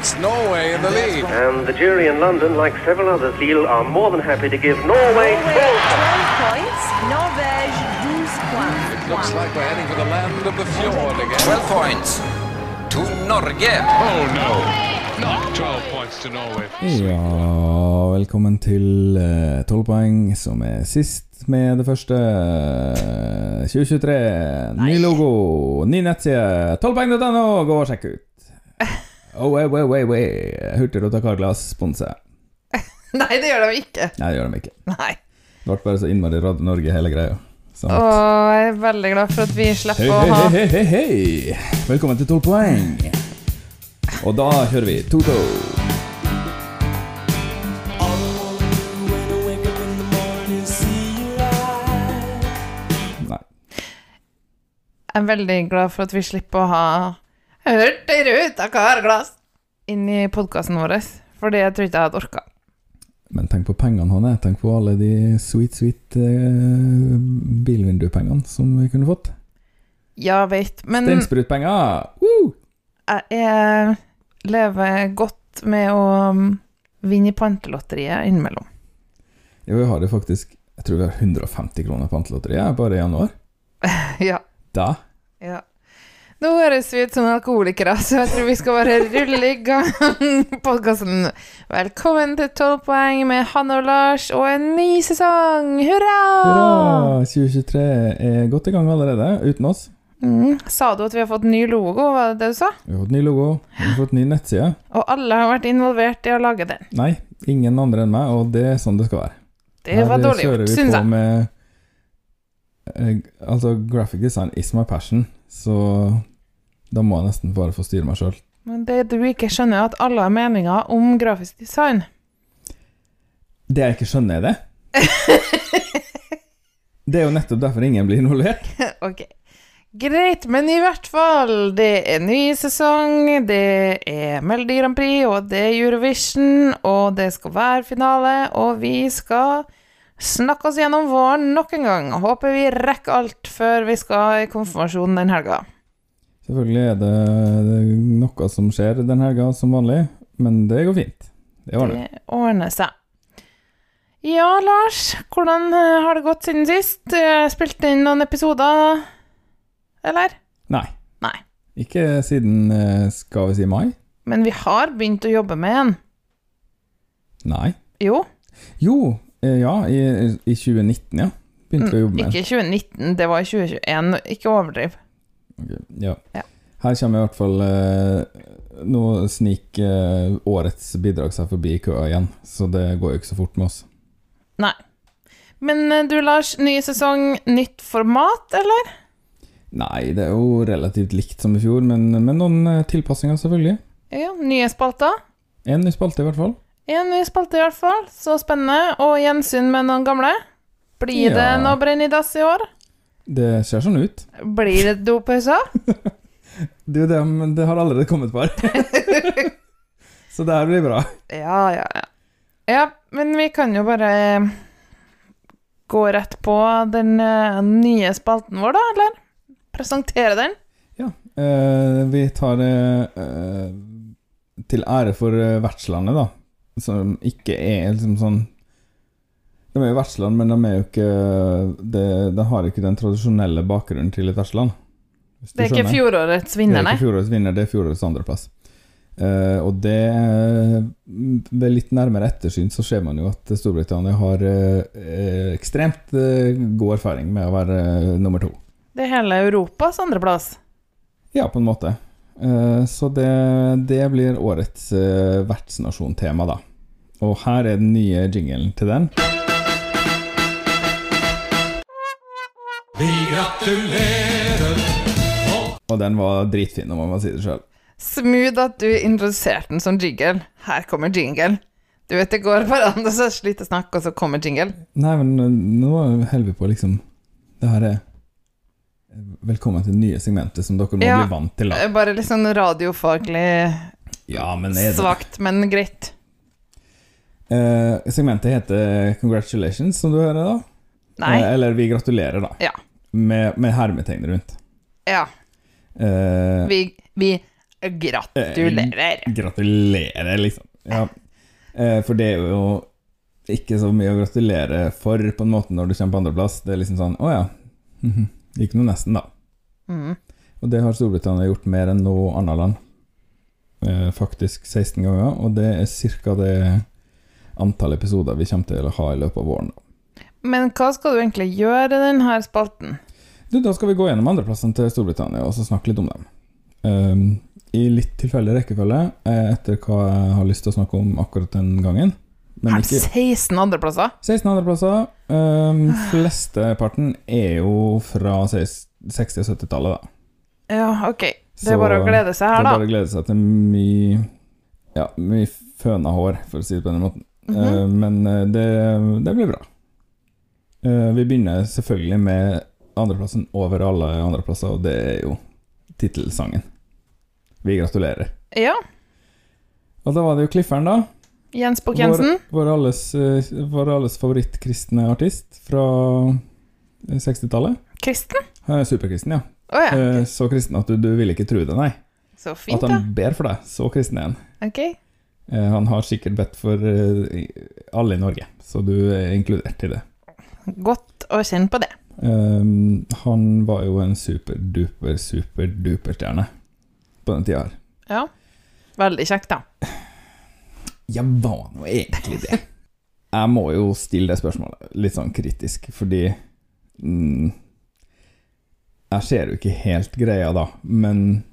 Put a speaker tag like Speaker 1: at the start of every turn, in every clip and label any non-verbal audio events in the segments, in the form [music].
Speaker 1: puts Norway in the lead.
Speaker 2: And the jury in London, like several others, feel are more than happy to give Norway
Speaker 3: Norway 12 points. Norvège 12 points.
Speaker 1: It looks like we're heading for the land of the fjord again.
Speaker 4: 12 points to Norge.
Speaker 5: Oh no, not 12 points to Norway.
Speaker 6: Ja, velkommen til eh, 12 poeng, som er sist med det første. eh, 2023. Ny logo, ny nettside. 12poeng.no, gå og sjekk ut. [laughs] Oh, way, way, way, way. Hurtigrute Carglass sponser. [laughs]
Speaker 7: Nei, det gjør de ikke.
Speaker 6: Nei, det gjør de ikke.
Speaker 7: Nei.
Speaker 6: Det ble bare så innmari Radio Norge, hele greia. Sånn.
Speaker 7: Og jeg er veldig glad for at vi
Speaker 6: Hei,
Speaker 7: slipper å
Speaker 6: hei,
Speaker 7: ha
Speaker 6: hei, hei, hei! Velkommen til 12 poeng. Og da kjører vi 2-2. Nei.
Speaker 7: Jeg er veldig glad for at vi slipper å ha Hurtigruta Carglass inn i podkasten vår, for det tror jeg ikke jeg hadde orka.
Speaker 6: Men tenk på pengene, Hanne. Tenk på alle de sweet, sweet uh, bilvindupengene som vi kunne fått.
Speaker 7: Ja, veit, men
Speaker 6: Steinsprutpenger! Woo!
Speaker 7: jeg er, lever godt med å um, vinne i Pantelotteriet innimellom.
Speaker 6: Ja, vi har det faktisk Jeg tror vi har 150 kroner på Pantelotteriet bare i januar. [laughs]
Speaker 7: ja.
Speaker 6: Da
Speaker 7: Ja. Nå høres vi ut som alkoholikere, så jeg tror vi skal bare rulle i gang [laughs] podkasten. Velkommen til 12 poeng med Hanne og Lars og en ny sesong! Hurra!
Speaker 6: Hurra! 2023 er godt i gang allerede, uten oss.
Speaker 7: Mm. Sa du at vi har fått ny logo, var det det du sa?
Speaker 6: Vi har fått ny logo, vi har fått ny nettside.
Speaker 7: Og alle har vært involvert i å lage den.
Speaker 6: Nei, ingen andre enn meg, og det er sånn det skal være.
Speaker 7: Det var
Speaker 6: Her
Speaker 7: dårlig gjort,
Speaker 6: vi
Speaker 7: syns
Speaker 6: på
Speaker 7: jeg.
Speaker 6: Med, eh, altså, graphic design is my passion, så da må jeg nesten bare få styre meg sjøl.
Speaker 7: Men det du ikke skjønner, er at alle har meninger om grafisk design.
Speaker 6: Det jeg ikke skjønner, er det. [laughs] Det er jo nettopp derfor ingen blir involvert. [laughs]
Speaker 7: ok. Greit, men i hvert fall, det er ny sesong, det er Melodi Grand Prix, og det er Eurovision, og det skal være finale, og vi skal snakke oss gjennom våren nok en gang. Håper vi rekker alt før vi skal i konfirmasjon den helga.
Speaker 6: Selvfølgelig er det, noe som skjer den helga, som vanlig, men det går fint. Det ordner.
Speaker 7: Det ordner seg. Ja, Lars, hvordan eh, har det gått siden sist? Spilt Spilte inn noen episoder, eller?
Speaker 6: Nei.
Speaker 7: Nei.
Speaker 6: Ikke siden, eh, skal vi si mai?
Speaker 7: Men vi har begynt å jobbe med en.
Speaker 6: Nei.
Speaker 7: Jo,
Speaker 6: Jo, eh, ja, i, i 2019, ja. Begynte vi å jobbe med
Speaker 7: en. ikke i 2019, det var i 2021. Ikke overdriv.
Speaker 6: Ok, ja.
Speaker 7: Ja.
Speaker 6: Her kommer i hvert fall eh, Nå sniker eh, årets bidrag seg forbi køa igjen, så det går jo ikke så fort med oss.
Speaker 7: Nei. Men eh, du, Lars, ny sesong, nytt format, eller?
Speaker 6: Nei, det er jo relativt likt som i fjor, men med noen eh, tilpassinger, selvfølgelig.
Speaker 7: Ja, nye spalter.
Speaker 6: En ny spalte, i hvert fall.
Speaker 7: En ny spalte, i hvert fall. Så spennende. Og gjensyn med noen gamle. Blir det
Speaker 6: Ja.
Speaker 7: noe brenn i dass i år?
Speaker 6: Det ser sånn ut.
Speaker 7: Blir det dopauser?
Speaker 6: Er [laughs] det, det har allerede kommet par. [laughs] så det her blir bra.
Speaker 7: Ja, ja, ja. Ja, men vi kan jo bare eh, gå rett på den eh, nye spalten vår, da, eller? Presentere den.
Speaker 6: Eh, vi tar det eh, til ære for eh, vertslandet, da. Som ikke er liksom sånn De er jo vertsland, men de ikke de, De har ikke den tradisjonelle bakgrunnen til et vertsland.
Speaker 7: Det er ikke fjorårets vinner, nei?
Speaker 6: Det er ikke fjorårets vinner, det er fjorårets andreplass. Uh, og det eh, Ved litt nærmere ettersyn så ser man jo at Storbritannia har eh, ekstremt uh, god erfaring med å være nummer to.
Speaker 7: Det er hele Europas andreplass.
Speaker 6: Ja, på en måte. Så det, det blir årets uh, vertsnasjontema, da. Og her er den nye jinglen til den. Og den var dritfin, om man må si det sjøl.
Speaker 7: Smooth at du introduserte den som jingle. Her kommer jingle. Du vet, det går bare an å så sliter å snakke, og så kommer jingle.
Speaker 6: Nei, men eh, nå holder vi på, liksom Det her er Velkommen til det nye segmentet som dere må
Speaker 7: Ja.
Speaker 6: bli vant til. da
Speaker 7: Eh, Bare litt sånn radiofaglig
Speaker 6: Ja, men er det
Speaker 7: svakt, men greit.
Speaker 6: Eh, Segmentet heter 'Congratulations', som du hører, da.
Speaker 7: Nei.
Speaker 6: Eh, eller 'Vi gratulerer', da.
Speaker 7: Ja.
Speaker 6: Med, med hermetegn rundt.
Speaker 7: Ja.
Speaker 6: Eh,
Speaker 7: Vi, vi Gratulerer.
Speaker 6: Gratulerer, liksom. Ja. Eh, For det er jo ikke så mye å gratulere for, på en måte, når du kommer på andreplass. Det er liksom sånn Å ja. Mhm. Gikk nå nesten, da.
Speaker 7: Mm.
Speaker 6: Og det har Storbritannia gjort mer enn noe annet land. Eh, faktisk 16 ganger, og det er ca. det antall episoder vi kommer til å ha i løpet av våren.
Speaker 7: Men hva skal du egentlig gjøre i denne spalten?
Speaker 6: Du, da skal vi gå gjennom andreplassen til Storbritannia og så snakke litt om dem. Um, I litt tilfeldig rekkefølge, eh, etter hva jeg har lyst til å snakke om akkurat den gangen. Men
Speaker 7: Her
Speaker 6: ikke
Speaker 7: 16 andreplasser?
Speaker 6: 16 andreplasser. Um, flesteparten er jo fra 60- og 70-tallet, da.
Speaker 7: Ja, ok. Det er bare å glede seg her, da.
Speaker 6: Det er bare å glede seg til mye Ja, mye føna hår, for å si det på den måten.
Speaker 7: Mm
Speaker 6: -hmm. uh, men eh, det, det blir bra. Eh, vi begynner selvfølgelig med andreplassen over alle andreplasser, og det er jo tittelsangen. Vi gratulerer.
Speaker 7: Ja.
Speaker 6: Og da var det jo Clifferen, da.
Speaker 7: Jens Bukk Jensen.
Speaker 6: Vår, vår, alles, eh, vår alles favorittkristne artist fra eh, 60-tallet.
Speaker 7: Kristen?
Speaker 6: Han er superkristen, ja.
Speaker 7: Oh, ja.
Speaker 6: Eh, Så kristen at du, du vil ikke tro det, nei.
Speaker 7: Så fint,
Speaker 6: At
Speaker 7: da.
Speaker 6: han ber for deg. Så kristen er han.
Speaker 7: Okay.
Speaker 6: Eh, Han har sikkert bedt for eh, alle i Norge, så du er inkludert i det.
Speaker 7: Godt å kjenne på det.
Speaker 6: Um, han var jo en superduper, superduper-stjerne på den tida her.
Speaker 7: Ja. Veldig kjekk, da.
Speaker 6: Jeg var nå egentlig det. [laughs] Jeg må jo stille det spørsmålet litt sånn kritisk, fordi mm, Jeg ser jo ikke helt greia da, men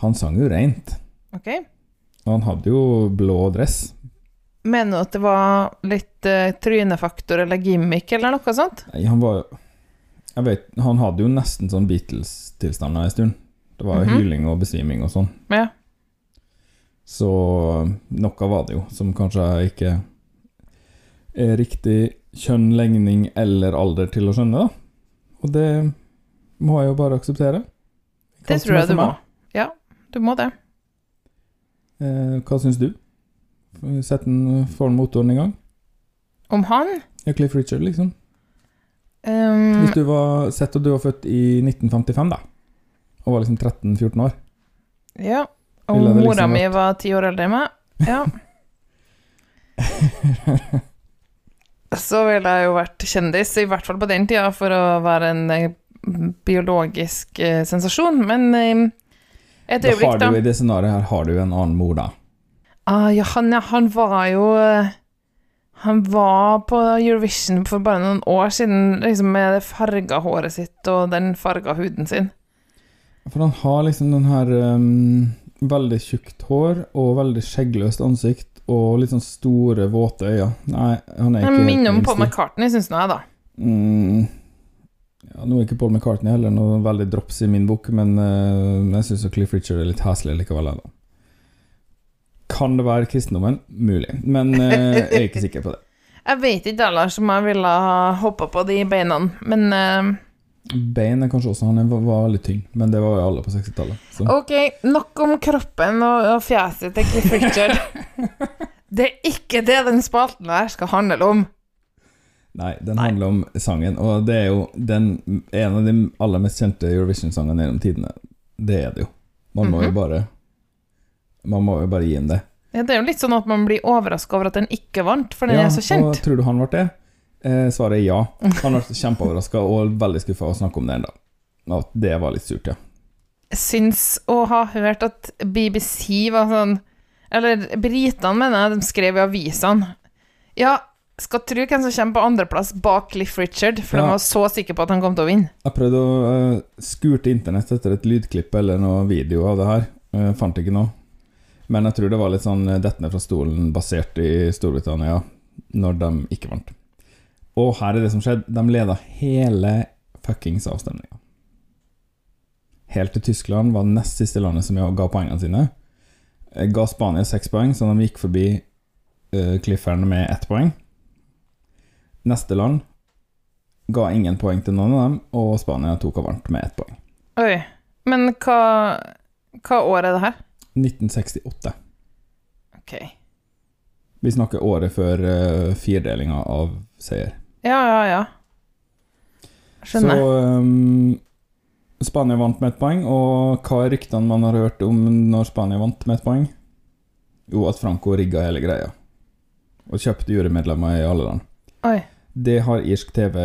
Speaker 6: han sang jo reint.
Speaker 7: Okay.
Speaker 6: Og han hadde jo blå dress.
Speaker 7: Mener du at det var litt uh, trynefaktor eller gimmick eller noe sånt?
Speaker 6: Nei, han var Jeg vet, han hadde jo nesten sånn Beatles-tilstander en stund. Det var jo
Speaker 7: -hmm.
Speaker 6: hyling og besviming og sånn.
Speaker 7: Ja.
Speaker 6: Så noe var det jo som kanskje ikke er riktig kjønn, legning eller alder til å skjønne, da. Og det må jeg jo bare akseptere.
Speaker 7: Det tror jeg du må. Ja, du må det.
Speaker 6: Eh, hva syns du? Sett den, får den motoren i gang?
Speaker 7: Om han
Speaker 6: Ja, Cliff Richard, liksom.
Speaker 7: Um,
Speaker 6: Hvis du var Sett at du var født i 1955, da. Og var liksom 13-14 år.
Speaker 7: Ja. Og
Speaker 6: liksom
Speaker 7: mora mi var ti år eldre enn meg. Ja. [laughs] Så ville jeg jo vært kjendis, i hvert fall på den tida, for å være en eh, biologisk eh, sensasjon. Men eh, et
Speaker 6: Da har du
Speaker 7: da.
Speaker 6: i det scenarioet her har du en annen mor, da.
Speaker 7: Ah, ja, han, ja, han var jo eh, Han var på Eurovision for bare noen år siden, liksom med det farga håret sitt og den farga huden sin.
Speaker 6: For han har liksom den her um, veldig tjukt hår og veldig skjeggløst ansikt og litt sånn store, våte øyne. Nei, han er ikke
Speaker 7: Han minner om Paul. McCartney, syns nå jeg, da.
Speaker 6: Mm, ja, nå er ikke Paul McCartney heller noe veldig drops i min bok, men uh, jeg syns Cliff Richard er litt heslig likevel. jeg, Da. Kan det være kristendommen? Mulig, men uh, jeg er ikke [laughs] sikker på det.
Speaker 7: Jeg vet ikke ellers om jeg ville ha hoppa på de beina, men uh...
Speaker 6: Bein er kanskje også Han var, var veldig tynn, men det var jo alle på 60-tallet.
Speaker 7: Ok, nok om kroppen og, og fjeset til Cliff Richard. [laughs] det er ikke det den spalten her skal handle om.
Speaker 6: Nei, den handler om sangen, og det er jo den, en av de aller mest kjente Eurovision-sangene gjennom tidene. Det er det jo. Man må jo
Speaker 7: Mhm.
Speaker 6: bare Man må jo bare gi ham det.
Speaker 7: Ja, det er jo litt sånn at man blir overraska over at den ikke vant, for den
Speaker 6: Ja,
Speaker 7: er så
Speaker 6: Og
Speaker 7: kjent.
Speaker 6: tror du han ble det? Eh, svaret er ja. Han ble kjempeoverraska og veldig skuffa å snakke om det ennå. At det var litt surt, ja.
Speaker 7: Jeg syns å ha hørt at BBC var sånn Eller britene, mener jeg, de skrev i avisene Ja, skal tro hvem som kommer på andreplass bak Cliff Richard, for
Speaker 6: Ja.
Speaker 7: de var så sikre på at han kom til å vinne.
Speaker 6: Jeg prøvde å uh, skure til internett etter et lydklipp eller noe video av det her. Uh, fant ikke noe. Men jeg tror det var litt sånn eh, dett ned fra stolen basert i Storbritannia når de ikke vant. Og her er det som skjedde. De leda hele fuckings avstemninga. Helt til Tyskland var nest siste landet som ga poengene sine. Eh, Ga Spania seks poeng, så de gikk forbi uh, Clifferen med ett poeng. Neste land ga ingen poeng til noen av dem, og Spania tok og vant med ett poeng.
Speaker 7: Oi. Men hva, hva år er det her?
Speaker 6: 1968.
Speaker 7: Ok.
Speaker 6: Vi snakker året før uh, firdelinga av seier.
Speaker 7: Ja, ja, ja.
Speaker 6: Så
Speaker 7: Skjønner.
Speaker 6: um, Spania vant med et poeng, og hva er ryktene man har hørt om når Spania vant med et poeng? Jo, at Franco rigga hele greia. Og kjøpte jurymedlemmer i alle land.
Speaker 7: Oi.
Speaker 6: Det har irsk TV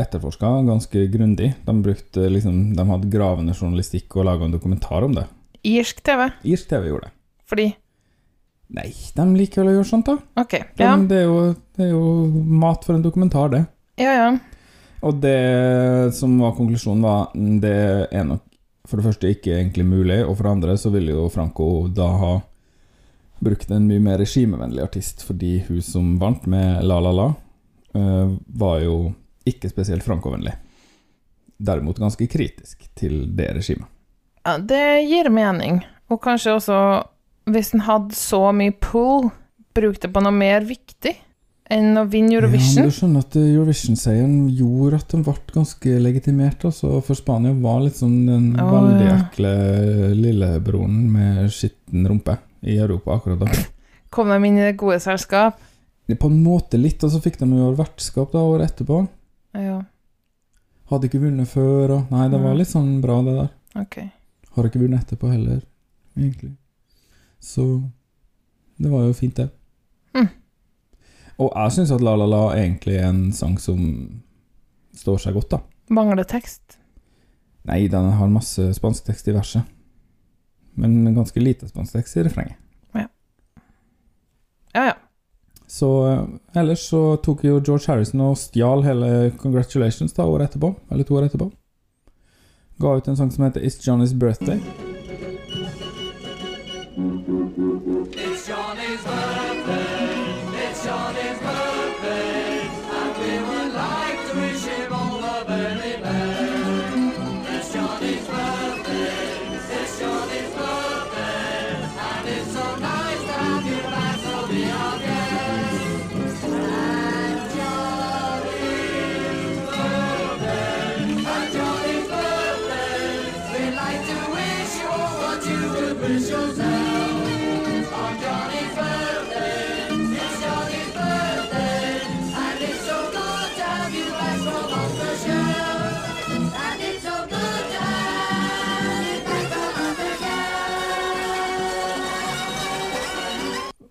Speaker 6: etterforska ganske grundig. De, brukte, liksom, de hadde gravende journalistikk og laga en dokumentar om det.
Speaker 7: Irsk TV.
Speaker 6: Irsk TV gjorde det.
Speaker 7: Fordi
Speaker 6: Nei, de liker vel å gjøre sånt, da.
Speaker 7: Ok.
Speaker 6: De,
Speaker 7: Ja.
Speaker 6: det, er jo, det er jo mat for en dokumentar, det.
Speaker 7: Ja, ja.
Speaker 6: Og det som var konklusjonen, var mm, det er nok for det første ikke egentlig mulig, og for det andre så ville jo Franco da ha brukt en mye mer regimevennlig artist, fordi hun som vant med La La La, eh, var jo ikke spesielt Franco-vennlig. Derimot ganske kritisk til det regimet.
Speaker 7: Ja. Det gir mening. Og kanskje også, hvis en hadde så mye pull, bruk det på noe mer viktig enn å vinne
Speaker 6: Ja,
Speaker 7: Eurovision.
Speaker 6: men du skjønner at Eurovision-seieren gjorde at den ble ganske legitimert, altså, for Spania var sånn den
Speaker 7: oh,
Speaker 6: veldig
Speaker 7: ja.
Speaker 6: ekle lillebroren med skitten rumpe i Europa akkurat da.
Speaker 7: Kom de inn i det gode selskap?
Speaker 6: På en måte litt, og så fikk de jo vertskap da året etterpå.
Speaker 7: Ja,
Speaker 6: Hadde ikke vunnet før, og Nei, det var litt sånn bra, det der.
Speaker 7: ok.
Speaker 6: Har ikke vunnet etterpå heller, egentlig. Så det var jo fint, det.
Speaker 7: Mm.
Speaker 6: Og jeg syns at La La La egentlig er en sang som står seg godt, da.
Speaker 7: Mangler tekst.
Speaker 6: Nei, den har masse spansk tekst i verset. Men ganske lite spansk tekst i refrenget.
Speaker 7: Ja, ja.
Speaker 6: Så eh, ellers så tok jo George Harrison og stjal hele Congratulations da året etterpå. Eller to år etterpå. Ga ut en sang som heter It's Johnny's Birthday.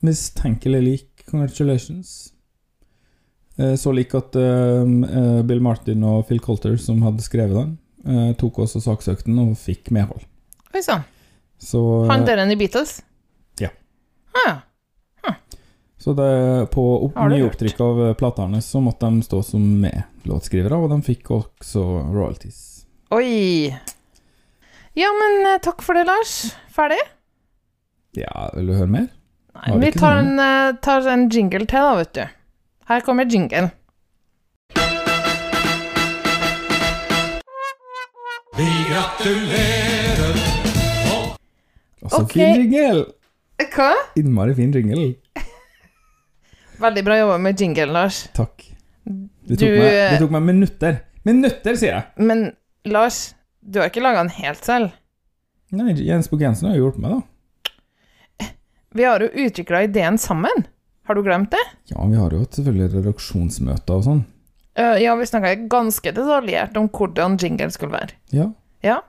Speaker 6: Mistenkelig lik Congratulations. Eh, Så lik at eh, eh, Bill Martin og Phil Colter, som hadde skrevet den, tok også saksøkten og fikk medhold.
Speaker 7: Oi sann. Han enn i Beatles?
Speaker 6: Ja.
Speaker 7: Ah,
Speaker 6: så det, på opp, nyopptrykk av platene så måtte de stå som medlåtskrivere, og de fikk også royalties.
Speaker 7: Oi. Ja, men takk for det, Lars. Ferdig?
Speaker 6: Ja, vil du høre mer?
Speaker 7: Nei, vi tar en, eh, tar en jingle til, da, vet du. Her kommer jingle.
Speaker 5: Vi gratulerer.
Speaker 6: Altså,
Speaker 7: okay.
Speaker 6: fin jingle!
Speaker 7: Hva?
Speaker 6: Innmari fin jingle. [laughs]
Speaker 7: Veldig bra jobba med jingle, Lars.
Speaker 6: Takk. Det tok,
Speaker 7: Du,
Speaker 6: meg,
Speaker 7: eh,
Speaker 6: det tok meg minutter. Minutter, sier jeg!
Speaker 7: Men Lars, du har ikke laga den helt selv.
Speaker 6: Nei, Jens Bukk Jensen har jo hjulpet meg, da.
Speaker 7: Vi har jo utvikla ideen sammen. Har du glemt det?
Speaker 6: Ja, vi har jo hatt selvfølgelig redaksjonsmøter og sånn.
Speaker 7: Uh, ja, vi snakka ganske detaljert om hvordan jingle skulle være.
Speaker 6: Ja.
Speaker 7: Ja.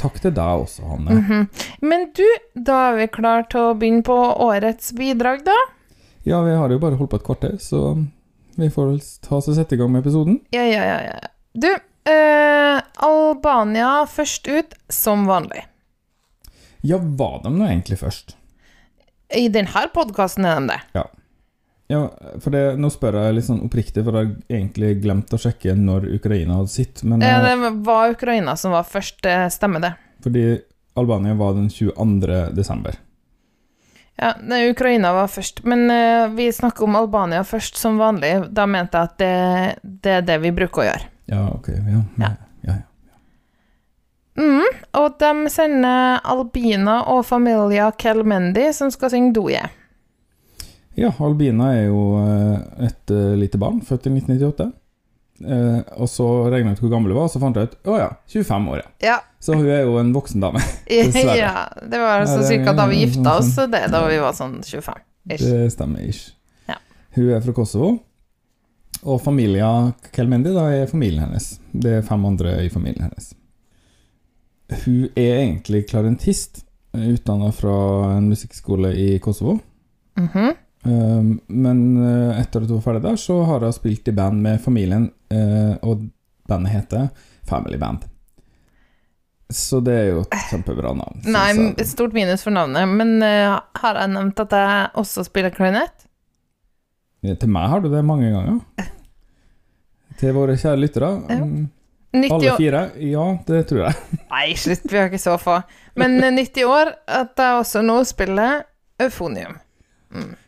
Speaker 6: Takk til deg også, Hanne.
Speaker 7: Mhm. Men du, da er vi klare til å begynne på årets bidrag, da?
Speaker 6: Ja, vi har jo bare holdt på et kvarter, så vi får ta oss og sette i gang med episoden.
Speaker 7: Ja, ja, ja. ja. Du, uh, Albania først ut, som vanlig.
Speaker 6: Ja, var de nå egentlig først?
Speaker 7: I denne podkasten er de det.
Speaker 6: Ja, for det, nå spør jeg litt sånn oppriktig, for jeg har egentlig glemt å sjekke når Ukraina hadde sitt, men
Speaker 7: Eh,
Speaker 6: eh,
Speaker 7: Det var Ukraina som var først, eh, stemmer det.
Speaker 6: fordi Albania var den 22. desember.
Speaker 7: Ja, Ukraina var først, men uh, vi snakker om Albania først, som vanlig. Da mente jeg at det, det er det vi bruker å gjøre.
Speaker 6: Ja, ok, ja.
Speaker 7: Ja.
Speaker 6: Ja, ja.
Speaker 7: Mm, og de sender Albina og Familia Kelmendi, som skal synge Doje.
Speaker 6: Ja, Albina er jo eh, et eh, lite barn, født i 1998. Eh, og så regna jeg ut hvor gammel hun var, og så fant jeg ut å ja, 25 år, ja.
Speaker 7: Ja.
Speaker 6: Så hun er jo en voksen dame. [laughs] [laughs] Dessverre.
Speaker 7: ja det var
Speaker 6: Ja,
Speaker 7: ca.
Speaker 6: det-
Speaker 7: cirka da vi gifta oss,
Speaker 6: sånn-
Speaker 7: det da vi var sånn 25. Ish.
Speaker 6: Det stemmer ikke.
Speaker 7: Ja.
Speaker 6: Hun er fra Kosovo. Og familia Kelmendi da er familien hennes. Det er fem andre i familien hennes. Hun er egentlig klarentist, utdanna fra en musikkskole i Kosovo.
Speaker 7: Mhm.
Speaker 6: Um, men eh, etter at hun var ferdig der, så har hun spilt i band med familien, eh, og bandet heter Family Band. Så det er jo et kjempebra navn.
Speaker 7: Nei,
Speaker 6: jeg.
Speaker 7: stort minus for navnet. Men eh, har jeg nevnt at jeg også spiller klarinett?
Speaker 6: Ja, Til meg har du det mange ganger. Til våre kjære lyttere.
Speaker 7: Ja.
Speaker 6: Mm,
Speaker 7: 90
Speaker 6: Alle fire? Ja, det tror jeg. [laughs]
Speaker 7: Nei, slutt, vi har ikke så få. Men eh, 90 år at jeg også nå spiller eufonium.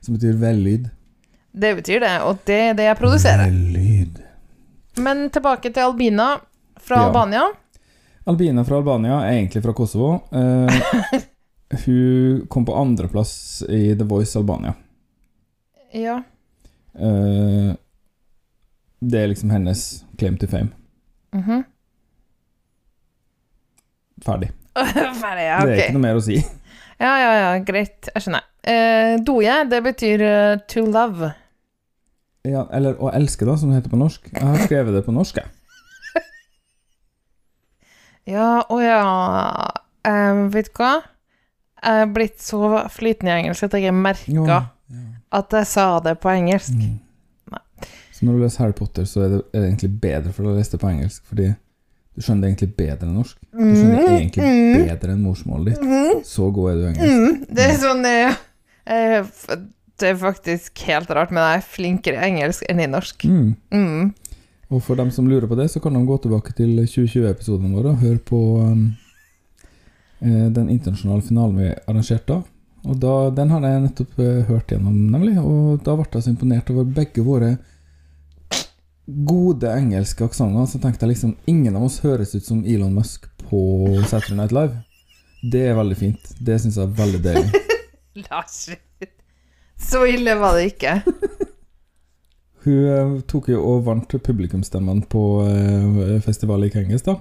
Speaker 6: Som betyr vellyd.
Speaker 7: Det betyr det, og det er det jeg produserer.
Speaker 6: Vellyd.
Speaker 7: Men tilbake til Albina fra
Speaker 6: Ja.
Speaker 7: Albania.
Speaker 6: Albina fra Albania er egentlig fra Kosovo. Eh, [laughs] hun kom på andreplass i The Voice Albania.
Speaker 7: Ja.
Speaker 6: Eh, det er liksom hennes claim to fame.
Speaker 7: Mhm.
Speaker 6: Ferdig. [laughs]
Speaker 7: Ferdig, ja,
Speaker 6: Det er ikke noe mer å si.
Speaker 7: Ja, ja, ja, greit. Jeg skjønner. Eh, doje, det betyr uh, to love.
Speaker 6: Ja, eller å elske, da, som det heter på norsk. Jeg har skrevet det på norsk, jeg. [laughs]
Speaker 7: Ja, å ja Eh, Vet du hva? Jeg er blitt så flytende i engelsk at jeg merka ja, ja. at jeg sa det på engelsk.
Speaker 6: Mm. Så når du leser Harry Potter, så er det, er det egentlig bedre for å lese det på engelsk, fordi du skjønner det egentlig bedre enn norsk. Du skjønner det egentlig bedre enn morsmålet ditt. Så god er du i engelsk.
Speaker 7: Mm, det er sånn eh, eh, Det er faktisk helt rart, men jeg er flinkere i engelsk enn i norsk.
Speaker 6: Mm.
Speaker 7: Mm.
Speaker 6: Og for dem som lurer på det, så kan de gå tilbake til 2020-episoden vår og høre på um, eh, den internasjonale finalen vi arrangerte da. Og da, den har jeg nettopp eh, hørt gjennom, nemlig. Og da ble jeg så imponert over begge våre gode engelske aksenter. Så tenkte jeg liksom Ingen av oss høres ut som Elon Musk på Saturday Night Live. Det er veldig fint. Det syns jeg er veldig deilig. [laughs]
Speaker 7: Lars, så ille var det ikke. [laughs]
Speaker 6: Hun eh, tok jo og vant publikumsstemmen på festivalet i Kengis, da.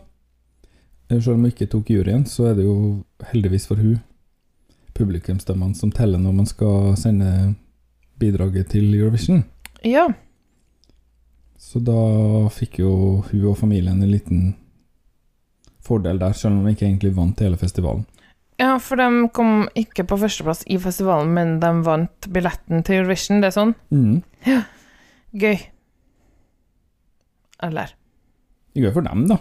Speaker 6: Eh, Selv om hun ikke tok juryen, så er det jo heldigvis for hun publikumsstemmene som teller når man skal sende bidraget til Eurovision.
Speaker 7: Ja.
Speaker 6: Så da fikk jo hun og familien en liten fordel der, selv om de ikke egentlig vant hele festivalen.
Speaker 7: ja, for de kom ikke på førsteplass i festivalen, men de vant billetten til Eurovision. Det er sånn?
Speaker 6: Mm.
Speaker 7: Gøy. Eller?
Speaker 6: Gøy for dem, da.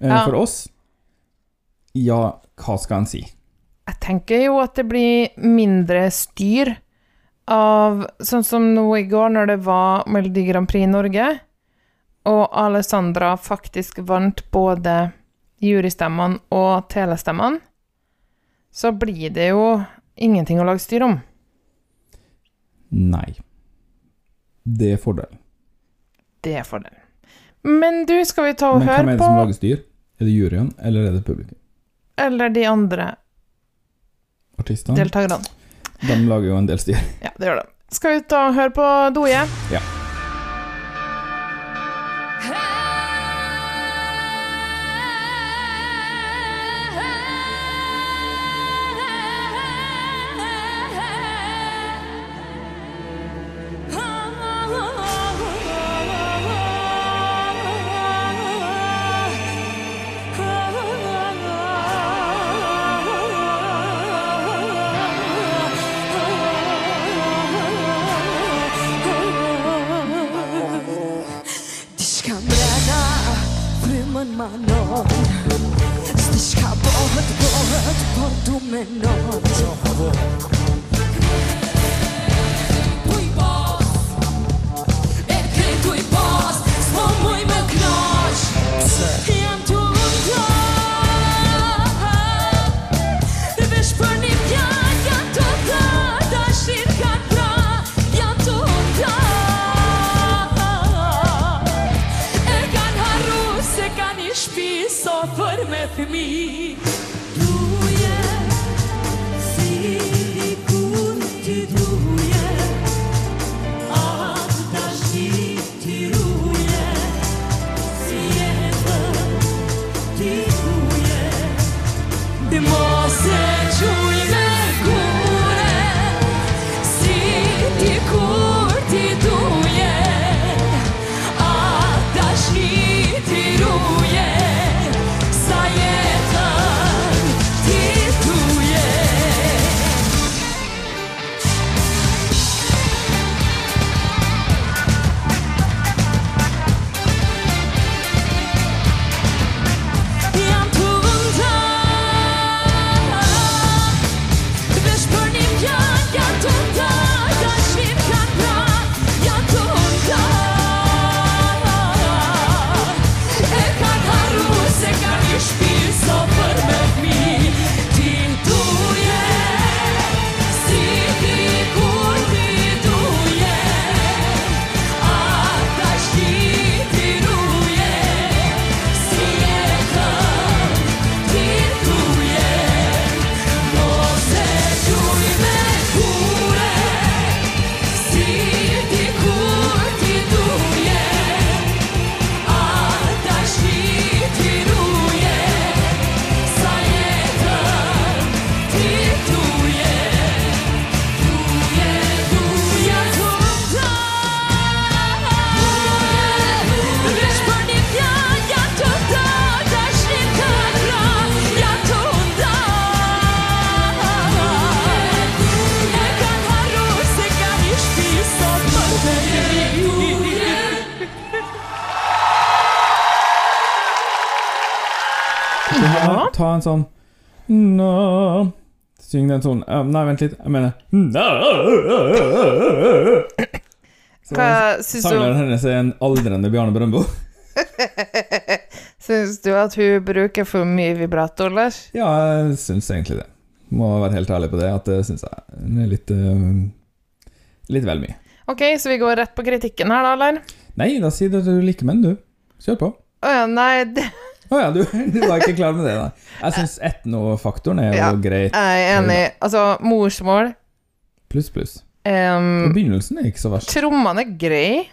Speaker 6: Eh,
Speaker 7: Ja.
Speaker 6: For oss Ja, hva skal en si?
Speaker 7: Jeg tenker jo at det blir mindre styr av Sånn som nå i går, når det var Melodi Grand Prix i Norge, og Alessandra faktisk vant både jurystemmene og telestemmene, så blir det jo ingenting å lage styr om.
Speaker 6: Nei. Det er fordelen.
Speaker 7: Det er fordelen. Men du, skal vi ta og høre på
Speaker 6: Men hvem er det som lager styr? Er det juryen, eller er det publikum?
Speaker 7: Eller de andre
Speaker 6: Artistene?
Speaker 7: deltakerne?
Speaker 6: De lager jo en del styr.
Speaker 7: Ja, det gjør de. Skal vi ta og høre på Doje?
Speaker 6: Ja. En sånn Nå Syng den sånn Uh, Nei, vent litt. Jeg mener Så
Speaker 7: Hva syns du,
Speaker 6: Sangleren hennes er en aldrende Bjarne Brøndbo. [laughs]
Speaker 7: syns du at hun bruker for mye vibrato, Lars?
Speaker 6: Ja, jeg syns egentlig det. Må være helt ærlig på det, at det syns jeg er litt eh, Litt vel mye.
Speaker 7: Ok, så vi går rett på kritikken her, da, eller?
Speaker 6: Nei, da sier du at du liker menn, du. Kjør på.
Speaker 7: Å ja, nei, det
Speaker 6: Å ja, du, du var ikke klar med det, da. Jeg syns etnofaktoren er jo
Speaker 7: Ja.
Speaker 6: greit.
Speaker 7: jeg er enig. Altså, morsmål
Speaker 6: Pluss, pluss.
Speaker 7: um,
Speaker 6: Begynnelsen er ikke så verst.
Speaker 7: Trommene er grei,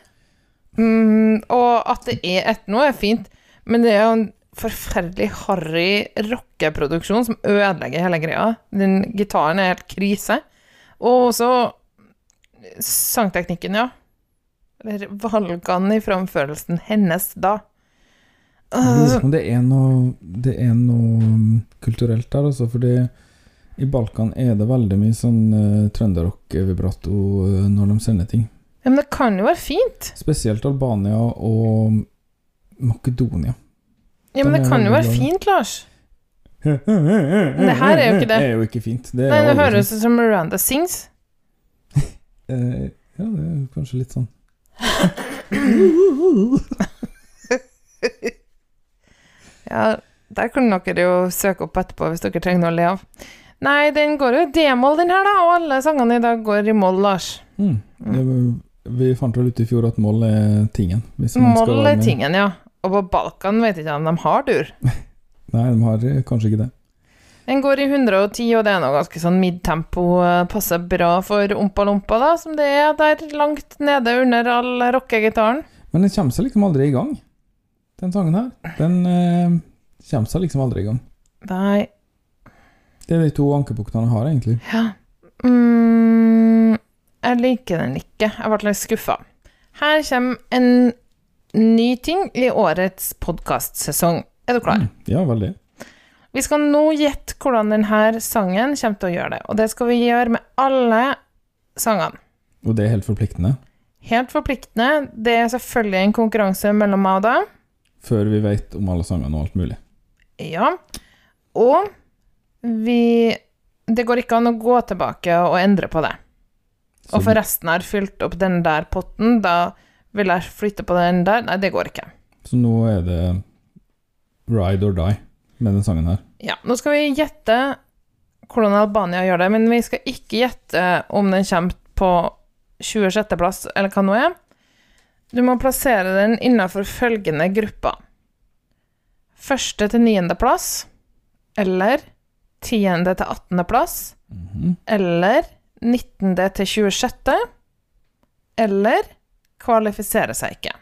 Speaker 7: mm, og at det er etno, er fint, men det er jo en forferdelig harry rockeproduksjon som ødelegger hele greia. Den gitaren er helt krise. Og også sangteknikken, ja. Eller valgene i framførelsen hennes da.
Speaker 6: Jeg lurer på om det er noe, det er noe mm, kulturelt der, altså. Fordi i Balkan er det veldig mye sånn uh, trønderrock-vibrato uh, når de sender ting.
Speaker 7: Ja, men det kan jo være fint.
Speaker 6: Spesielt Albania og Makedonia.
Speaker 7: Ja, men det kan jo være
Speaker 6: glad
Speaker 7: fint, Lars. [laughs]
Speaker 6: Men
Speaker 7: det her er jo ikke det.
Speaker 6: Det er jo ikke fint. Det,
Speaker 7: Nei, det høres ut som Miranda sings. [laughs]
Speaker 6: Eh, ja, det er kanskje litt sånn. [laughs]
Speaker 7: Ja, der kan dere jo søke opp etterpå hvis dere trenger noe å le av. Nei, den går jo i d-moll, den her, da, og alle sangene i dag går i moll, Lars.
Speaker 6: Mm. Mm. vi fant vel ut i fjor at moll er tingen.
Speaker 7: Moll er tingen, ja. Og på Balkan vet jeg ikke om de har dur. [laughs]
Speaker 6: Nei, de har eh, kanskje ikke det.
Speaker 7: Den går i 110, og det er noe ganske sånn midtempo. eh, Passer bra for ompa-lompa, da, som det er der langt nede under all rockegitaren.
Speaker 6: Men den kommer seg liksom aldri i gang, den sangen her. Den eh, kommer seg liksom aldri i gang.
Speaker 7: Nei
Speaker 6: Det er de to ankepunktene jeg har, egentlig.
Speaker 7: mm, Jeg liker den ikke. Jeg ble litt skuffa. Her kommer en ny ting i årets podkastsesong. Er du klar?
Speaker 6: Mm. Ja, veldig.
Speaker 7: Vi skal nå gjette hvordan denne sangen kommer til å gjøre det. Og det skal vi gjøre med alle sangene.
Speaker 6: Og det er helt forpliktende.
Speaker 7: Helt forpliktende. Det er selvfølgelig en konkurranse mellom meg og deg.
Speaker 6: Før vi vet om alle sangene og alt mulig.
Speaker 7: Ja. Og vi Det går ikke an å gå tilbake og endre på det.
Speaker 6: Så
Speaker 7: Og forresten har fylt opp den der potten, da vil jeg flytte på den der. Nei, det går ikke.
Speaker 6: Så nå er det ride or die med den sangen her.
Speaker 7: Ja, nå skal vi gjette hvordan Albania gjør det, men vi skal ikke gjette om den kommer på 26.-plass, eller hva nå er. Du må plassere den innenfor følgende grupper. Første til niendeplass, eller tiende til attendeplass,
Speaker 6: Mhm.
Speaker 7: eller 19. til 26., eller kvalifisere seg ikke.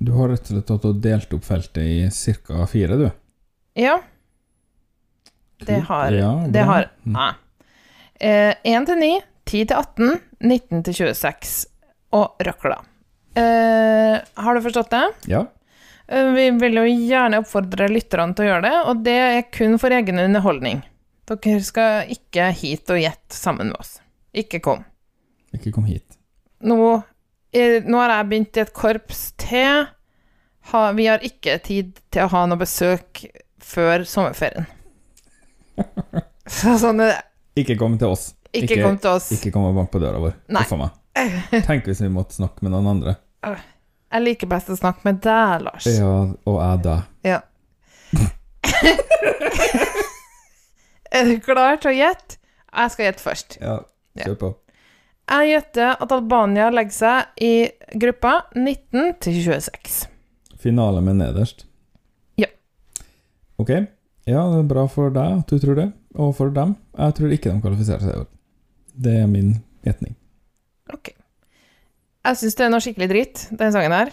Speaker 6: Du har rett og slett tatt og delt opp feltet i ca. fire, du.
Speaker 7: Ja. Det har
Speaker 6: Ja,
Speaker 7: Det har
Speaker 6: Mm.
Speaker 7: Nei. Eh, 1 til 9, 10 til 18, 19 til 26 og røkla. Eh, har du forstått det?
Speaker 6: Ja.
Speaker 7: Uh, vi vil jo gjerne oppfordre lytterne til å gjøre det, og det er kun for egen underholdning. Dere skal ikke hit og gjette sammen med oss. Ikke kom.
Speaker 6: Ikke kom hit.
Speaker 7: Nå, er, nå har jeg begynt i et korps til. Ha, vi har ikke tid til å ha noe besøk før sommerferien. [laughs] Så sånn er det.
Speaker 6: Ikke kom til oss.
Speaker 7: Ikke, kom til oss.
Speaker 6: Ikke kom og bank på døra vår.
Speaker 7: Nei. [laughs]
Speaker 6: Tenk hvis vi måtte snakke med noen andre.
Speaker 7: Jeg liker best å snakke med deg, Lars.
Speaker 6: Ja, og jeg da.
Speaker 7: Ja. [laughs] er du klar til å gjette? Jeg skal gjette først.
Speaker 6: Ja, kjør på.
Speaker 7: Jeg gjetter at Albania legger seg i gruppa 19 til 26.
Speaker 6: Finale med nederst.
Speaker 7: Ja.
Speaker 6: Ok. Ja, det er bra for deg at du tror det, og for dem. Jeg tror ikke de kvalifiserer seg i år. Det er min gjetning.
Speaker 7: Ok. Jeg syns det er noe skikkelig dritt, den sangen her.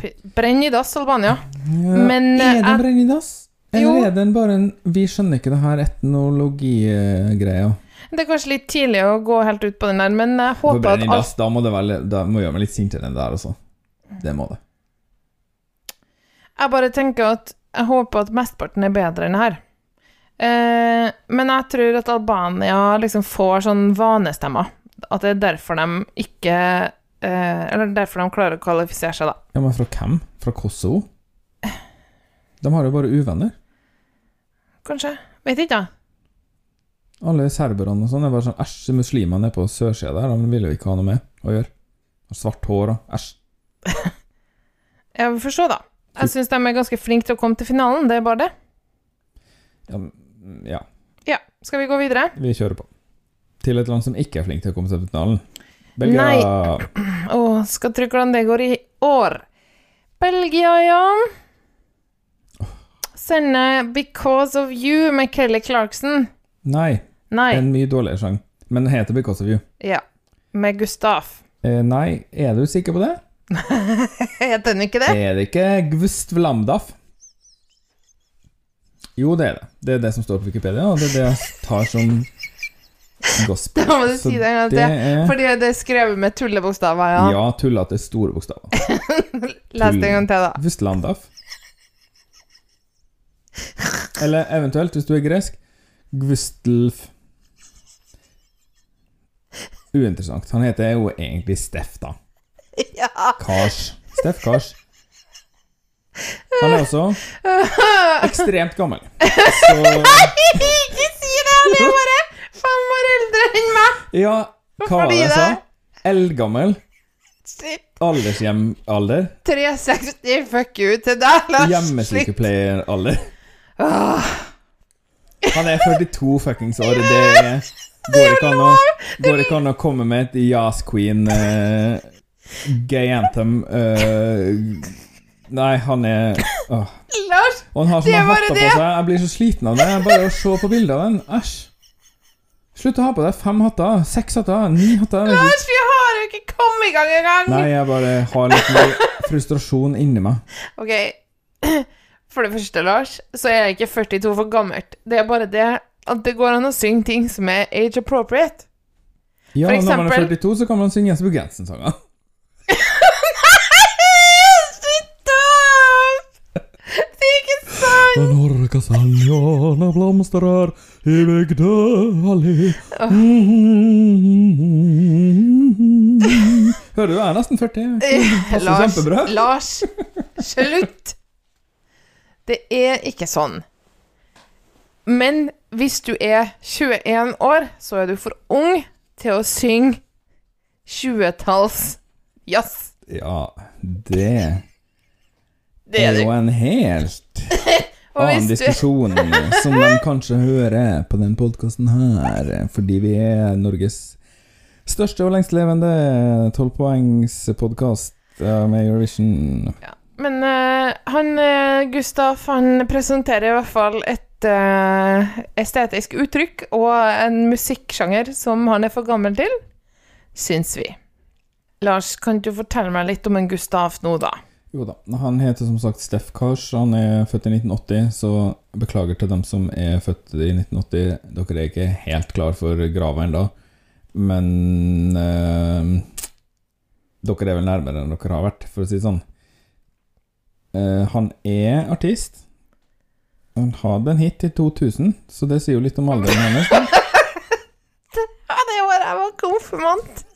Speaker 7: P- Brenn i dass, Albania. Men,
Speaker 6: er
Speaker 7: eh,
Speaker 6: det brenn i dass? Eller
Speaker 7: Jo.
Speaker 6: er den bare en Vi skjønner ikke det her etnologigreia.
Speaker 7: Det er kanskje litt tidlig å gå helt ut på den der, men jeg
Speaker 6: For
Speaker 7: håper at alt
Speaker 6: da må det vel Da må gjøre meg litt sintere enn det der, altså. Det må det.
Speaker 7: Jeg bare tenker at jeg håper at mesteparten er bedre enn det her. Eh, men jeg tror at Albania liksom får sånn vanestemmer. At det er derfor de ikke eh, Eller derfor de klarer å kvalifisere seg, da.
Speaker 6: Ja, men fra hvem? Fra Kosovo? De har jo bare uvenner.
Speaker 7: kanskje? Vet ikke, da.
Speaker 6: Alle serberne og sånn er bare sånn Æsj, muslimene er på sørsida der. De vil jo ikke ha noe med å gjøre. Har svart hår og æsj. [laughs]
Speaker 7: Jeg får se, da. Jeg syns de er ganske flinke til å komme til finalen, det er bare det.
Speaker 6: Ja, ja,
Speaker 7: Ja, skal vi gå videre?
Speaker 6: vi kjører på. Til et land som ikke er flink til å komme seg til finalen. Belgia.
Speaker 7: Å, skal tro hvordan det går i år. Belgia, ja. Sende 'Because of You' med Kelly Clarkson.
Speaker 6: Nei,
Speaker 7: Nei.
Speaker 6: en mye dårligere sang. Men den heter 'Because of You'.
Speaker 7: Ja. Med Gustaf.
Speaker 6: Eh, nei, er du sikker på det? [laughs]
Speaker 7: Heter den ikke det?
Speaker 6: Er det ikke Gvust Vlamdaf? Jo, det er det. Det er det som står på Wikipedia, og det er det jeg tar som gospel. [laughs]
Speaker 7: Da må du si det en gang
Speaker 6: det
Speaker 7: til. Fordi det er skrevet med tullebokstaver, ja.
Speaker 6: Ja, tullete store bokstaver. [laughs]
Speaker 7: Les det en gang til, da.
Speaker 6: Vustlandaf. Eller eventuelt, hvis du er gresk, Gvustlf. Uinteressant. Han heter jo egentlig Steff, da. [laughs]
Speaker 7: Ja.
Speaker 6: Kars. Steff Kars. Han er også ekstremt gammel. Så
Speaker 7: Ikke si det! Han er bare fem år eldre enn meg!
Speaker 6: Ja, hva var det jeg sa? Eldgammel. Aldershjemalder.
Speaker 7: 360, fuck you til deg, Lars.
Speaker 6: Hjemmesykepleieralder. Han er 42 fuckings år. Det er, går, ikke an å, går ikke an å komme med et Yas Queen uh, gay anthem uh, Nei, han er åh.
Speaker 7: Lars,
Speaker 6: Og han har
Speaker 7: Det
Speaker 6: sånne
Speaker 7: bare
Speaker 6: hatter på
Speaker 7: det.
Speaker 6: seg. Jeg blir så sliten av det. Bare å se på bildet av den. Æsj. Slutt å ha på deg fem hatter. Seks hatter. Ni hatter.
Speaker 7: Lars, vi har jo ikke kommet i gang engang!
Speaker 6: Nei, jeg bare har litt mer frustrasjon inni meg.
Speaker 7: Ok, [clears throat] for det første, Lars, så er jeg ikke 42 for gammelt. Det er bare det at det går an å synge ting som er age appropriate.
Speaker 6: Ja,
Speaker 7: For
Speaker 6: når man er 42, så kan man synge Jens på grensen-sanger.
Speaker 7: Slutt opp! Det er ikke sant!
Speaker 6: Den orka saljan av blomster er i bygda allé. Hører du, jeg er nesten 40. [laughs] Passer
Speaker 7: Lars,
Speaker 6: kjempebra.
Speaker 7: Lars, slutt! Det er ikke sånn. Men hvis du er 21 år, så er du for ung til å synge 20-talls jazz.
Speaker 6: Ja, det
Speaker 7: Det
Speaker 6: er jo en helt
Speaker 7: Og [laughs]
Speaker 6: annen diskusjon som de kanskje hører på den podkasten her, fordi vi er Norges største og lengstlevende tolvpoengspodkast med Eurovision.
Speaker 7: Men uh, han eh, Gustaf han presenterer i hvert fall et uh, estetisk uttrykk og en musikksjanger som han er for gammel til, syns vi. Lars, kan du fortelle meg litt om en Gustaf nå, da?
Speaker 6: Jo da, han heter som sagt Steff Kars. Han er født i 1980, så beklager til dem som er født i 1980. Dere er ikke helt klar for grava ennå, men eh, Dere er vel nærmere enn dere har vært, for å si det sånn. Eh, han er artist. Han hadde en hit i 2000, så det sier jo litt om alderen
Speaker 7: hennes. det året jeg var konfirmant.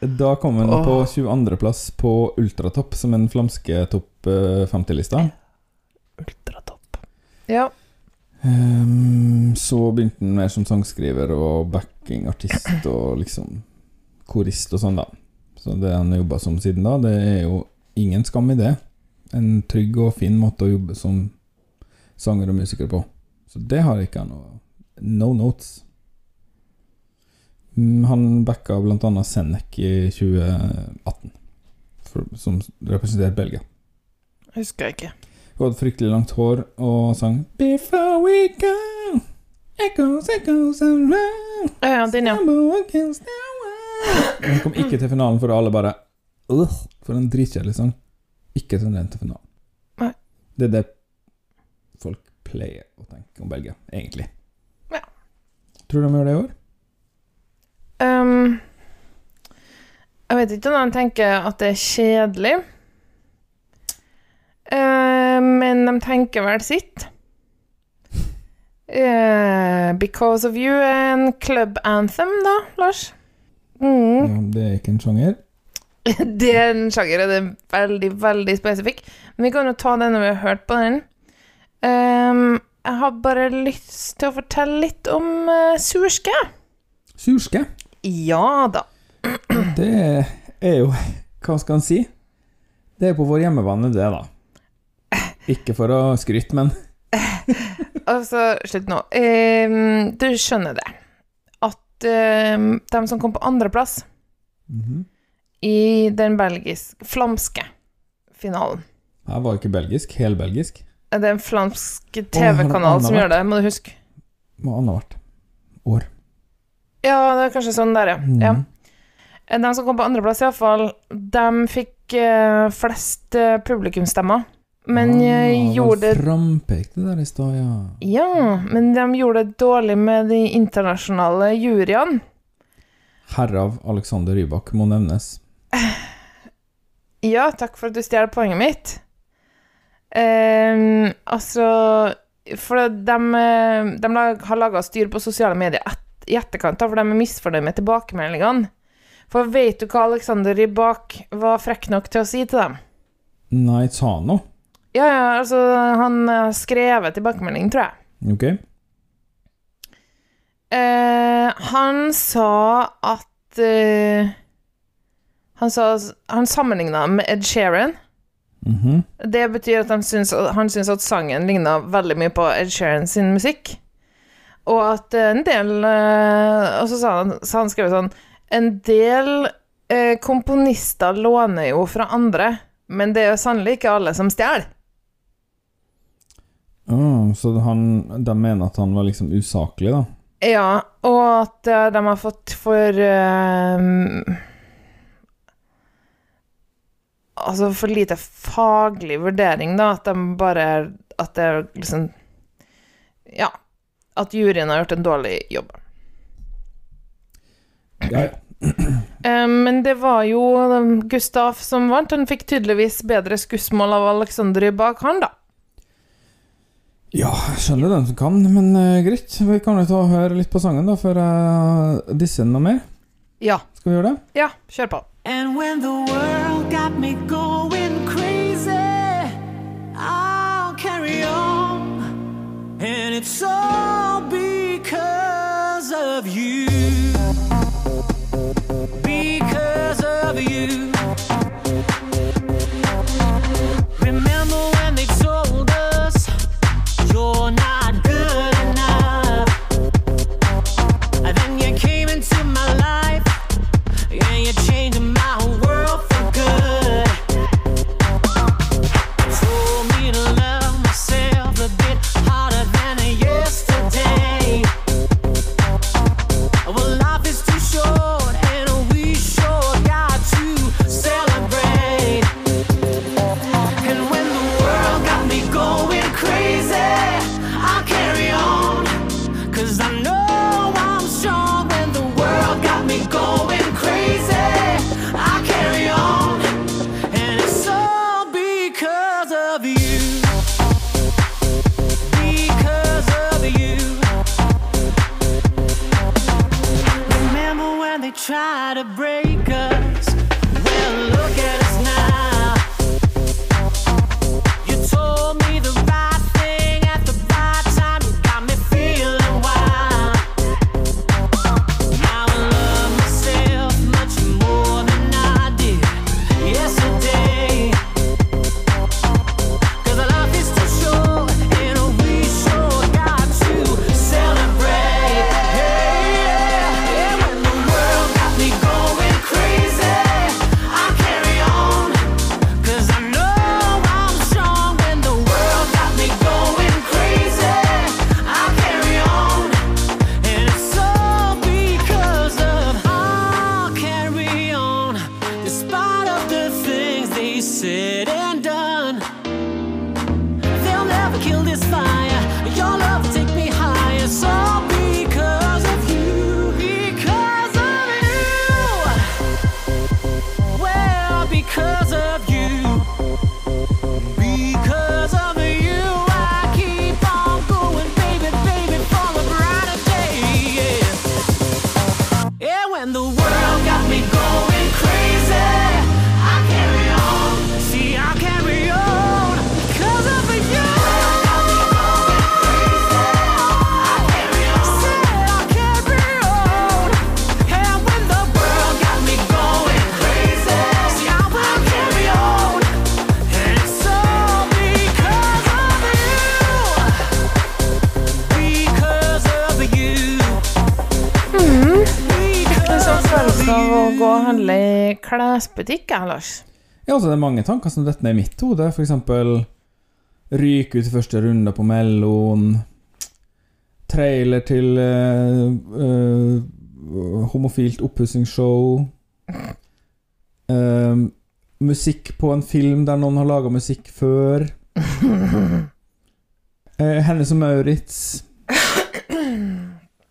Speaker 6: Da kom han
Speaker 7: oh.
Speaker 6: på 22.-plass på Ultratopp, som en flamske topp eh, 50-lista.
Speaker 7: Ultratopp. Ja.
Speaker 6: Um, så begynte han mer som sangskriver og backingartist og liksom korist og sånn, da. Så det han har jobba som siden da, det er jo ingen skam i det. En trygg og fin måte å jobbe som sanger og musiker på. Så det har ikke han noe No notes. Mm, Han backa blant annet Sennek i 2018, for, som representerte Belgia.
Speaker 7: Husker jeg ikke.
Speaker 6: Hun hadde fryktelig langt hår og sang Before we go Echoes, echoes around
Speaker 7: Ja, den, ja.
Speaker 6: Hun kom ikke til finalen, for alle bare «Ugh, For en dritkjedelig sang. Ikke til den til finalen.
Speaker 7: Nei.
Speaker 6: Det er det folk pleier å tenke om Belgia, egentlig.
Speaker 7: Ja.
Speaker 6: Tror du de gjør det i år?
Speaker 7: Ehm, jeg vet ikke om de tenker at det er kjedelig. Uh, men de tenker vel sitt. Uh, because of you er en club anthem, da, Lars. Mm.
Speaker 6: Ja, det er ikke en sjanger. [laughs]
Speaker 7: Det er en sjanger, og det er veldig, veldig spesifikk. Men vi kan jo ta den når vi har hørt på den. Um, jeg har bare lyst til å fortelle litt om uh, surske.
Speaker 6: Surske.
Speaker 7: Ja da.
Speaker 6: Det er jo Hva skal en si? Det er på vår hjemmebane, det, da. Ikke for å skryte, men
Speaker 7: Altså, slutt nå. Um, du skjønner det. At um, de som kom på andreplass
Speaker 6: Mhm.
Speaker 7: i den belgisk flamske finalen
Speaker 6: Jeg var ikke belgisk. Helbelgisk.
Speaker 7: Det er en flamsk TV-kanal som gjør det, må du huske.
Speaker 6: Må annethvert år.
Speaker 7: Ja, det er kanskje sånn der, ja.
Speaker 6: Mm.
Speaker 7: ja. De som kom på andreplass, iallfall, de fikk uh, flest uh, publikumsstemmer. Men
Speaker 6: ah,
Speaker 7: eh, gjorde
Speaker 6: det
Speaker 7: det
Speaker 6: Frampekte der i stad, ja.
Speaker 7: Ja, men de gjorde det dårlig med de internasjonale juryene.
Speaker 6: Herav Alexander Rybak må nevnes.
Speaker 7: Ja, takk for at du stjeler poenget mitt. Uh, altså For de, de har laga styr på sosiale medier et, i etterkant, for de er misfornøyd med tilbakemeldingene. For vet du hva Alexander Rybak var frekk nok til å si til dem?
Speaker 6: Nei, sa han noe?
Speaker 7: Ja, ja, altså, han har skrevet tilbakemelding, tror jeg.
Speaker 6: Ok.
Speaker 7: Eh, han sa at eh, Han sa Han sammenligna med Ed Sheeran.
Speaker 6: Mhm.
Speaker 7: Det betyr at han syns, han syns at sangen ligna veldig mye på Ed Sheeran sin musikk. Og at en del eh, Og så sa han, så han skrev sånn En del eh, komponister låner jo fra andre, men det er jo sannelig ikke alle som stjeler.
Speaker 6: Oh, så han, de mener at han var liksom usaklig, da?
Speaker 7: Ja, og at eh, de har fått for eh, Altså for lite faglig vurdering, da. At de bare At det er liksom Ja. At juryen har gjort en dårlig jobb.
Speaker 6: Ja, ja.
Speaker 7: Men det var jo Gustav Gustaf som vant. Han fikk tydeligvis bedre skussmål av Aleksander bak han, da.
Speaker 6: Ja, jeg skjønner den som kan, men uh, greit. Vi kan jo ta og høre litt på sangen, da, før jeg disser noe mer.
Speaker 7: Ja.
Speaker 6: Skal vi gjøre det?
Speaker 7: Ja, kjør på.
Speaker 8: And when the world got me going crazy,
Speaker 7: klesbutikk, jeg, Lars.
Speaker 6: Ja, altså, det er mange tanker som detter ned i mitt hode. For eksempel ryke ut i første runde på Mellon. Trailer til uh, uh, homofilt oppussingsshow. Uh, musikk på en film der noen har laga musikk før. [laughs] Eh, Hennes og Maurits. [laughs]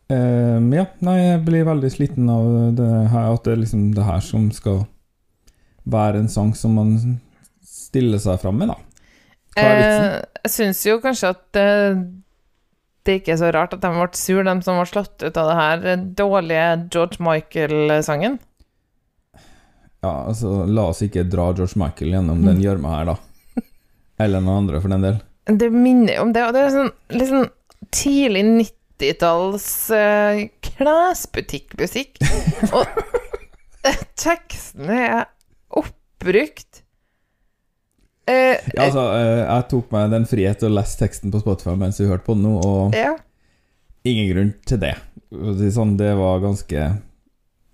Speaker 6: Um, ja, nei, jeg blir veldig sliten av det her, at det er liksom det her som skal være en sang som man stiller seg fram med, da. Hva er vitsen?
Speaker 7: Eh, jeg syns jo kanskje at eh, det ikke er så rart at de ble sur, de som ble slått ut av det her dårlige George Michael-sangen.
Speaker 6: Ja, altså, la oss ikke dra George Michael gjennom mm. den gjørma her, da. Eller noen andre, for den del.
Speaker 7: Det minner om det, og det er sånn liksom tidlig 90 80-talls uh, eh, klesbutikkmusikk. [laughs] Og tekstene er oppbrukt. Uh,
Speaker 6: ja, altså, uh, jeg tok meg den frihet å lese teksten på Spotify mens vi hørte på den nå, og
Speaker 7: ja.
Speaker 6: ingen grunn til det. Sånn, det var ganske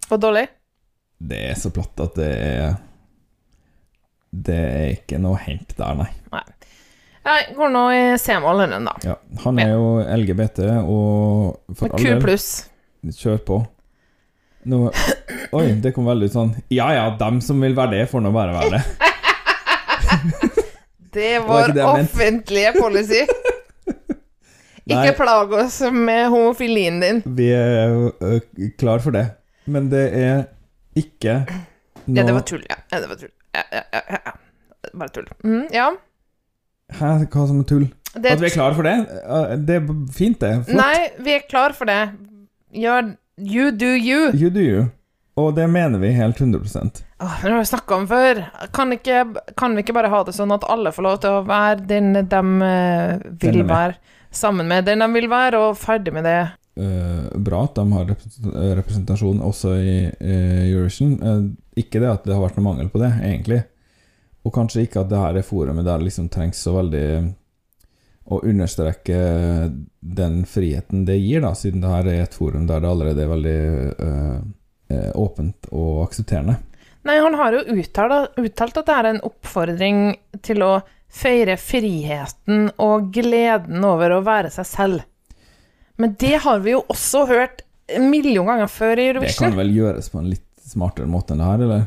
Speaker 7: Og dårlig?
Speaker 6: Det er så platt at det er Det er ikke noe å hente der, nei.
Speaker 7: Jeg går nå i C-mål, da.
Speaker 6: Ja, han er jo LGBT, og for all del,
Speaker 7: pluss.
Speaker 6: kjør på. Nå Oi, det kom veldig ut sånn Ja ja, dem som vil være det, får nå bare være det. [laughs]
Speaker 7: Det er
Speaker 6: var
Speaker 7: vår
Speaker 6: det
Speaker 7: offentlige policy. [laughs] Ikke plag oss med homofilien din.
Speaker 6: Vi er jo klar for det. Men det er ikke noe
Speaker 7: Ja, det var tull, ja. ja det var tull. Ja, ja, ja, ja, ja. Bare tull. Mm, ja.
Speaker 6: Hæ, hva som er tull?
Speaker 7: Det,
Speaker 6: At vi er klar for det? Det er fint, det. Flott.
Speaker 7: Nei, vi er klar for det. Gjør You do you.
Speaker 6: You do you. Og det mener vi helt 100%
Speaker 7: Åh, det har vi snakka om før. Kan, ikke, kan vi ikke bare ha det sånn at alle får lov til å være den de eh, vil være, sammen med den de vil være, og ferdig med det?
Speaker 6: Uh, bra at de har representasjon også i uh, Eurovision. Uh, ikke det at det har vært noe mangel på det, egentlig. Og kanskje ikke at det her er forumet der det liksom trengs så veldig å understreke den friheten det gir, da, siden det her er et forum der det allerede er veldig eh, åpent og aksepterende.
Speaker 7: Nei, han har jo uttalt, uttalt at det er en oppfordring til å feire friheten og gleden over å være seg selv. Men det har vi jo også hørt en million ganger før i
Speaker 6: Det kan vel gjøres på en litt smartere måte enn det her, eller?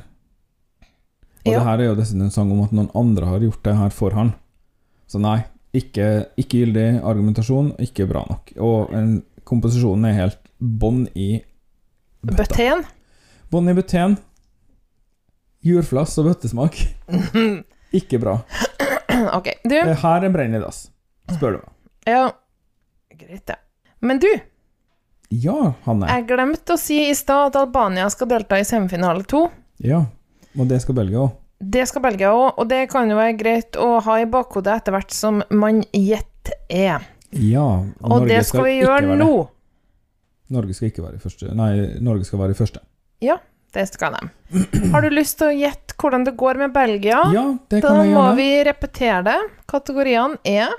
Speaker 6: Og
Speaker 7: Ja.
Speaker 6: det her er jo dessuten en sang om at noen andre har gjort det her for han. Så nei, ikke, ikke gyldig argumentasjon, ikke bra nok. Og en, komposisjonen er helt bånn i bøtta. Bånn i bøtten. Jordflass og bøttesmak. [laughs] Ikke bra.
Speaker 7: Ok, du.
Speaker 6: Det her er brenn i dass, spør du meg.
Speaker 7: Ja, greit, det. Men du,
Speaker 6: Ja, Hanne.
Speaker 7: jeg glemte å si i stad at Albania skal delta i semifinale to.
Speaker 6: Ja. Og det skal Belgia òg.
Speaker 7: Det skal Belgia òg, og det kan jo være greit å ha i bakhodet etter hvert som man gjett er.
Speaker 6: Ja.
Speaker 7: Og det skal vi
Speaker 6: ikke
Speaker 7: gjøre nå.
Speaker 6: Norge skal ikke være i første Nei, Norge skal være i første.
Speaker 7: Ja, det skal de. Har du lyst til å gjette hvordan det går med Belgia?
Speaker 6: Ja, det kan
Speaker 7: Da
Speaker 6: gjøre. Da
Speaker 7: må vi repetere det. Kategoriene er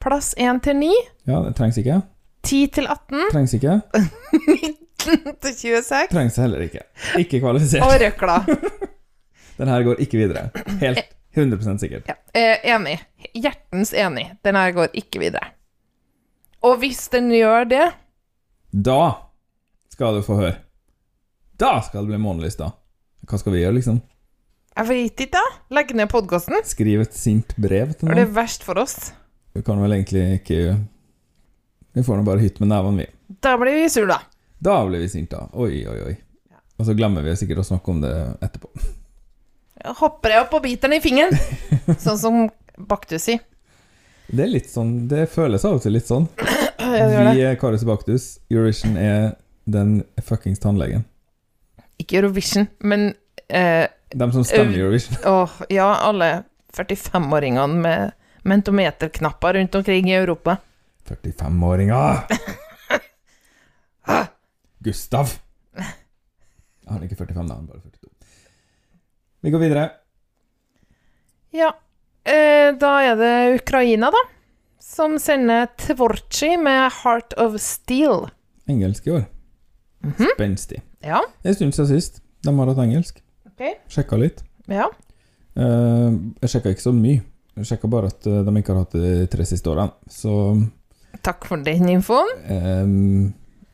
Speaker 7: plass 1 til 9,
Speaker 6: Ja, det trengs ikke.
Speaker 7: 10 til 18, [laughs]
Speaker 6: Trengs ikke.
Speaker 7: 19 til 26
Speaker 6: Trengs heller ikke. Ikke kvalifisert.
Speaker 7: og røkla. [laughs]
Speaker 6: Den her går ikke videre. Helt 100 sikkert.
Speaker 7: Ja, eh, enig. Hjertens enig. Den her går ikke videre. Og hvis den gjør det
Speaker 6: Da skal du få høre. Da skal det bli månelista. Hva skal vi gjøre, liksom?
Speaker 7: Jeg vet ikke, da. Legge ned podkasten.
Speaker 6: Skrive et sint brev til
Speaker 7: det
Speaker 6: noen?
Speaker 7: er verst for oss.
Speaker 6: Vi kan vel egentlig ikke Vi får nå bare hytte med nevene, vi.
Speaker 7: Da blir vi sur, da.
Speaker 6: Da blir vi sinte, da. Oi, oi, oi. Og så glemmer vi sikkert å snakke om det etterpå.
Speaker 7: Hopper jeg opp og biter den i fingeren. [laughs] Sånn som Baktus sier.
Speaker 6: Det er litt sånn Det føles av og til litt sånn. [clears throat] Vi er Karius Baktus. Eurovision er den fuckings tannlegen.
Speaker 7: Ikke Eurovision, men eh,
Speaker 6: De som stemmer i Eurovision. [laughs]
Speaker 7: Åh, ja, alle 45-åringene med mentometerknapper rundt omkring i Europa.
Speaker 6: 45-åringer! [laughs] Gustav. Han er ikke 45, da. Han er bare 42. Vi går videre.
Speaker 7: Ja, eh, da er det Ukraina, da, som sender Tvorchi med Heart of Steel.
Speaker 6: Engelsk i år.
Speaker 7: Mhm.
Speaker 6: Spenstig.
Speaker 7: Ja,
Speaker 6: En stund siden sist. De har hatt engelsk.
Speaker 7: Okay.
Speaker 6: Sjekka litt.
Speaker 7: Ja.
Speaker 6: Eh, jeg sjekka ikke så mye. Jeg sjekka bare at eh, de ikke har hatt det de tre siste årene. Så,
Speaker 7: Takk for den infoen.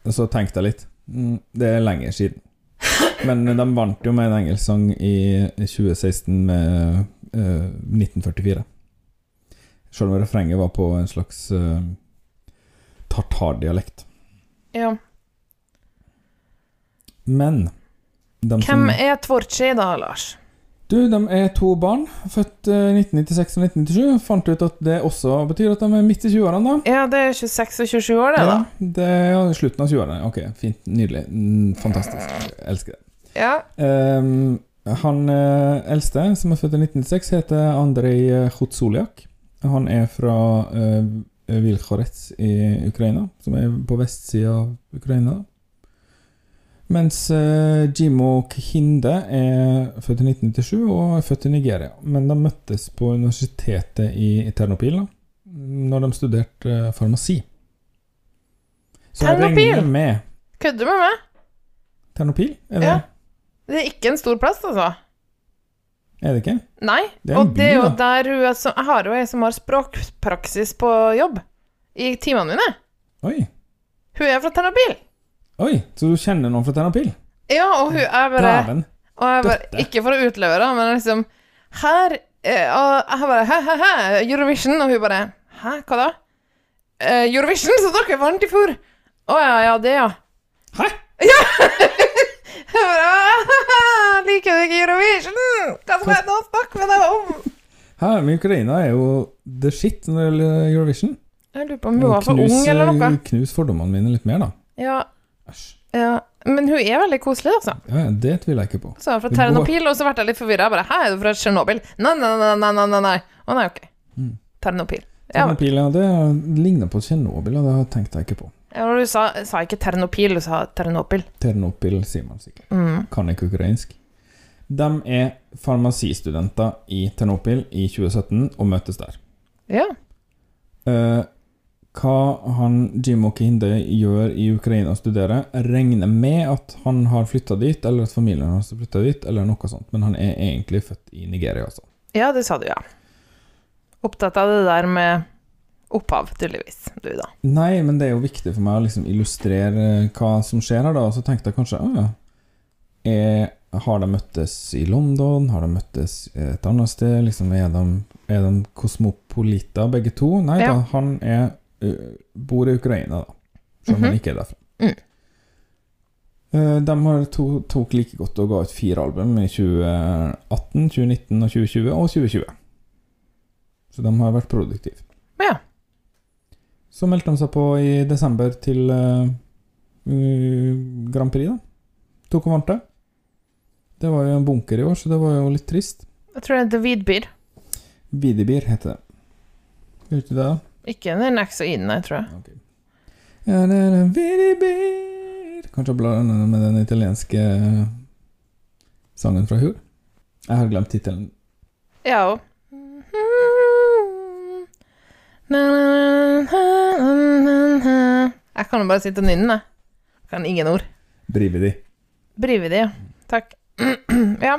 Speaker 6: så tenkte jeg litt. Mm, det er lenger siden. Men de vant jo med en engelsk sang i 2016 med uh, 1944. Selv om refrenget var på en slags uh, tartardialekt.
Speaker 7: Ja.
Speaker 6: Men
Speaker 7: Hvem
Speaker 6: som,
Speaker 7: er Tvorci da, Lars?
Speaker 6: Du, de er to barn, født eh, 1996 og 1997. Fant ut at det også betyr at de er midt i 20-årene, da.
Speaker 7: Ja, det er 26 og 27 år, det, da.
Speaker 6: Ja, det er slutten av 20-årene. Ok, fint. Nydelig. Mm, fantastisk. Jeg elsker det.
Speaker 7: Ja.
Speaker 6: Um, han eh, eldste, som er født i 1996, heter Andrej Khutsoliak. Han er fra uh, Vilkhorets i Ukraina, som er på vestsida av Ukraina. Mens uh, Jimo Khinde er født i 1997 og er født i Nigeria. Men de møttes på universitetet i Ternopil da, når de studerte uh, farmasi. Så
Speaker 7: Ternopil? Kødder du med meg?
Speaker 6: Ternopil? Er det,
Speaker 7: Ja. Det er ikke en stor plass, altså.
Speaker 6: er det ikke?
Speaker 7: Nei.
Speaker 6: Det er en
Speaker 7: og det er jo
Speaker 6: da.
Speaker 7: der hun er Jeg har jo ei som har språkpraksis på jobb. I timene mine.
Speaker 6: Oi.
Speaker 7: Hun er fra Ternopil.
Speaker 6: Oi, så du kjenner noen fra Ternopil?
Speaker 7: Ja, og hun er bare
Speaker 6: Dæven.
Speaker 7: Og jeg bare,
Speaker 6: Døtte.
Speaker 7: ikke for å utlevere, men liksom Her eh, Og jeg bare Hæ, hæ, hæ, Eurovision? Og hun bare Hæ, hva da? Eh, Eurovision, så dere vant i fjor? Å ja, ja, det, ja.
Speaker 6: Hæ?
Speaker 7: Ja! [laughs] Liker du ikke Eurovision? Hva skal jeg nå snakke med deg om?
Speaker 6: Hæ, men Ukraina er jo the shit når det gjelder Eurovision.
Speaker 7: Jeg lurer på om hun var for ung, eller noe.
Speaker 6: knus fordommene mine litt mer, da.
Speaker 7: Ja,
Speaker 6: Æsj.
Speaker 7: ja. Men hun er veldig koselig, altså.
Speaker 6: Ja, det tviler jeg ikke på.
Speaker 7: Så fra Ternopil, og så ble jeg litt forvirra. Bare Hæ, er du fra Tsjernobyl? Nei, nei, nei, nei, nei, nei. Å nei, ok.
Speaker 6: Mm.
Speaker 7: Ternopil.
Speaker 6: Ternopil, ja, det ligner på Tsjernobyl, og det tenkte jeg ikke på.
Speaker 7: Du sa, sa ikke Ternopil, du sa Ternopil.
Speaker 6: Ternopil sier man sikkert.
Speaker 7: Mm.
Speaker 6: Kan ikke ukrainsk. De er farmasistudenter i Ternopil i 2017 og møtes der.
Speaker 7: Ja.
Speaker 6: Uh, hva han Jimo Okinde, gjør i Ukraina og studerer, regner med at han har flytta dit, eller at familien hans har flytta dit, eller noe sånt, men han er egentlig født i Nigeria, altså.
Speaker 7: ja, det sa du, ja. Opptatt av det der med opphav, tydeligvis, du, da.
Speaker 6: Nei, men det er jo viktig for meg å liksom illustrere eh, hva som skjer her, da, og så tenkte jeg kanskje ja. Er, har de møttes i London? Har de møttes et annet sted? Liksom, er, de, er de kosmopolitter, begge to? Nei
Speaker 7: Ja.
Speaker 6: da, han er, bor i Ukraina, da. Selv om
Speaker 7: Mhm.
Speaker 6: han ikke er derfra.
Speaker 7: Mm.
Speaker 6: Eh, De har to, tok like godt og ga ut fire album i 2018, 2019 og 2020, og 2020. Så de har vært produktive.
Speaker 7: Ja.
Speaker 6: Så meldte de seg på i desember til uh, Grand Prix, da. Tok og vant det. Det var jo en bunker i år, så det var jo litt trist.
Speaker 7: Jeg tror det heter Vidbyr.
Speaker 6: Vidibir heter det. Vet du det, da?
Speaker 7: Ikke den X og I-en, jeg tror jeg.
Speaker 6: Ja, det er en Vidibir Kanskje den med den italienske sangen fra Hur? Jeg har glemt tittelen.
Speaker 7: Ja òg. [laughs] Jeg kan jo bare sitte og nynne, jeg. Kan ingen ord.
Speaker 6: Brividi.
Speaker 7: Brividi. Takk. [clears throat] ja.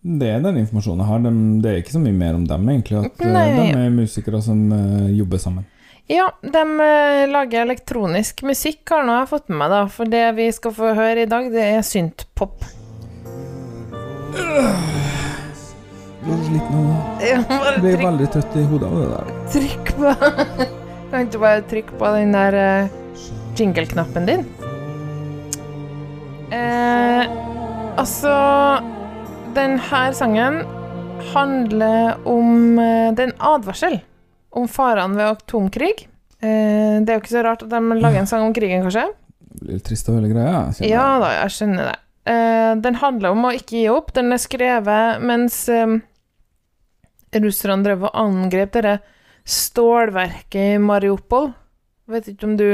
Speaker 6: Det er den informasjonen jeg har. De, det er ikke så mye mer om dem, egentlig. At eh,
Speaker 7: Nei.
Speaker 6: de er musikere som uh, jobber sammen.
Speaker 7: Ja, de uh, lager elektronisk musikk, har nå jeg fått med meg, da. For det vi skal få høre i dag, det er syntpop.
Speaker 6: Du sliten nå. Jeg blir veldig trøtt i hodet av det der.
Speaker 7: trykk på [laughs] Kan ikke bare trykke på den der eh, jingle-knappen din? Eh, altså Den her sangen handler om eh, Det er en advarsel om farene ved atomkrig. Eh, det er jo ikke så rart at de lager en sang om krigen, kanskje?
Speaker 6: Det blir trist og hele greia.
Speaker 7: Ja da, jeg skjønner det. Eh, den handler om å ikke gi opp. Den er skrevet mens eh, russerne drev og angrep dette stålverket i Mariupol. Vet ikke om du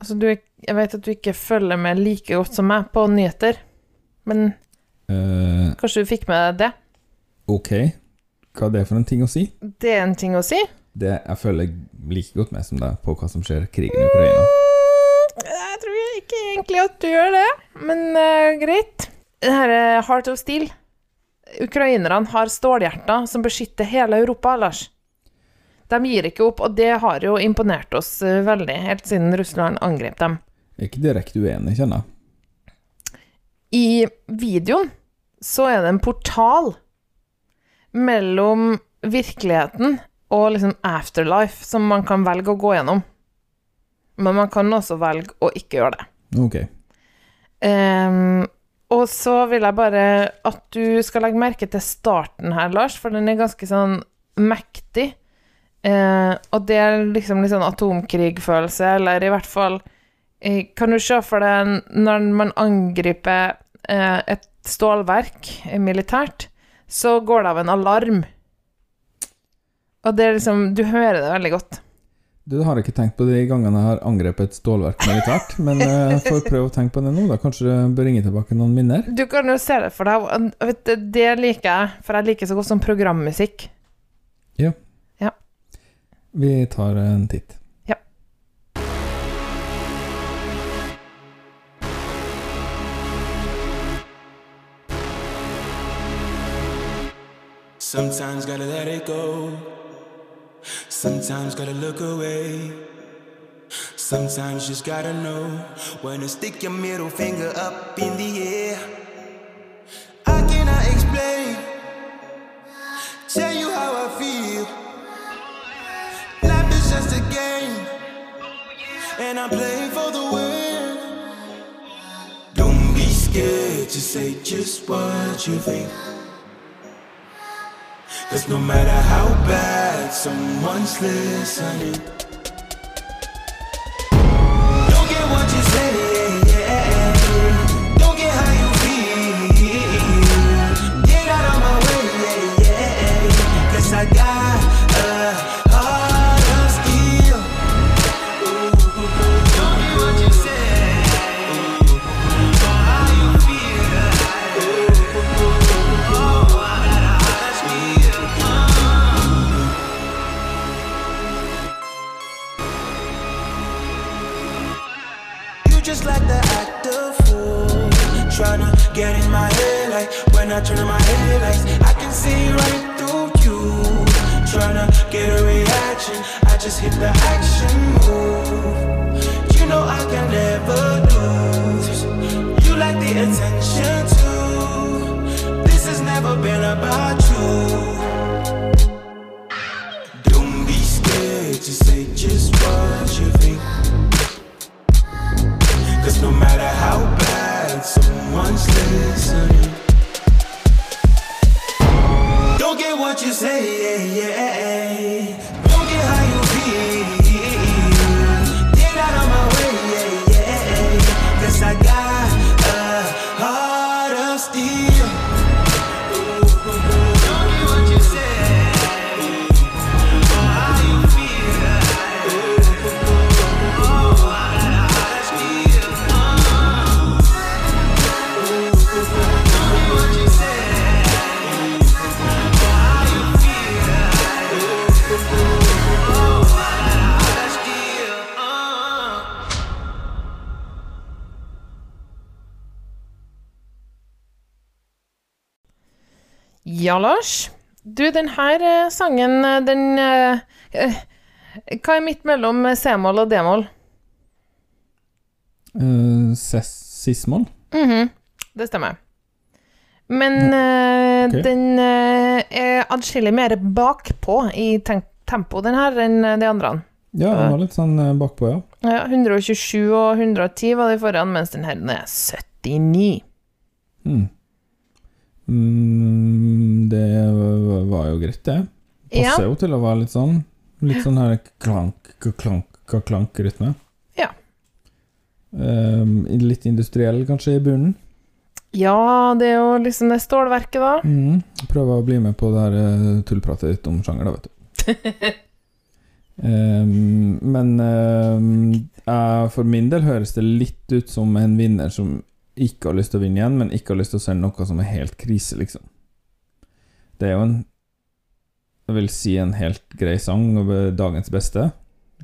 Speaker 7: Altså, du Jeg vet at du ikke følger med like godt som meg på nyheter, men
Speaker 6: uh,
Speaker 7: kanskje du fikk med deg det?
Speaker 6: ok, hva er det for en ting å si?
Speaker 7: Det er en ting å si.
Speaker 6: Det Jeg følger like godt med som deg på hva som skjer i krigen i Ukraina.
Speaker 7: Jeg tror ikke egentlig at du gjør det, men uh, greit. det her er Heart of Steel. Ukrainerne har stålhjerter som beskytter hele Europa, Lars. De gir ikke opp, og det har jo imponert oss eh, veldig, helt siden Russland angrep dem.
Speaker 6: Jeg er ikke direkte uenig, kjenner jeg.
Speaker 7: I videoen så er det en portal mellom virkeligheten og liksom afterlife som man kan velge å gå gjennom. Men man kan også velge å ikke gjøre det.
Speaker 6: Ok.
Speaker 7: Um, og så vil jeg bare at du skal legge merke til starten her, Lars, for den er ganske sånn mektig. Eh, og det er liksom litt sånn atomkrigfølelse, eller i hvert fall eh, Kan du se for deg når man angriper eh, et stålverk eh, militært, så går det av en alarm. Og det er liksom Du hører det veldig godt.
Speaker 6: Du har ikke tenkt på de gangene jeg har angrepet et stålverk militært, men eh, jeg får prøve å tenke på det nå, da. Kanskje det bør ringe tilbake noen minner?
Speaker 7: Du kan jo se det for deg. du, det liker jeg, for jeg liker så godt som programmusikk.
Speaker 6: Vi tar en titt.
Speaker 7: Ja.
Speaker 9: Sometimes gotta let it go. Sometimes gotta look away. Sometimes just gotta know when to stick your middle finger up in the air. And I'm playing for the win. Don't be scared to say just what you think. Cause no matter how bad someone's listening, like when I turn on my headlights, I can see right through you. Tryna get a reaction, I just hit the action move. You know I can never lose. You like the attention too. This has never been about you. What you say, yeah, yeah.
Speaker 7: Ja, Lars. Du, den her eh, sangen, eh, den eh, Hva er midt mellom C-moll og D-moll?
Speaker 6: Uh, Sismol?
Speaker 7: Mhm, det stemmer. Men eh,
Speaker 6: ok.
Speaker 7: den uh, er adskillig mer bakpå i tempo, den her, enn de andre.
Speaker 6: Ja, den var litt sånn bakpå, ja.
Speaker 7: Ja, 127 og 110 var de foran, mens den her den er 79.
Speaker 6: Mm. Mm, det var- jo greit, det.
Speaker 7: Ja.
Speaker 6: Passer jo til å være litt sånn Litt sånn her klank, klank, klank-rytme.
Speaker 7: Ja.
Speaker 6: Um, litt industriell, kanskje, i bunnen.
Speaker 7: Ja, det er jo liksom det stålverket, da.
Speaker 6: Mm. Prøve å bli med på det her eh, tullpratet ditt om sjanger, da, vet du. Um, [laughs] men um, jeg, for min del høres det litt ut som en vinner som ikke har lyst til å vinne igjen, men ikke har lyst til å sende noe som er helt krise, liksom. Det er jo en Jeg vil si en helt grei sang over dagens beste.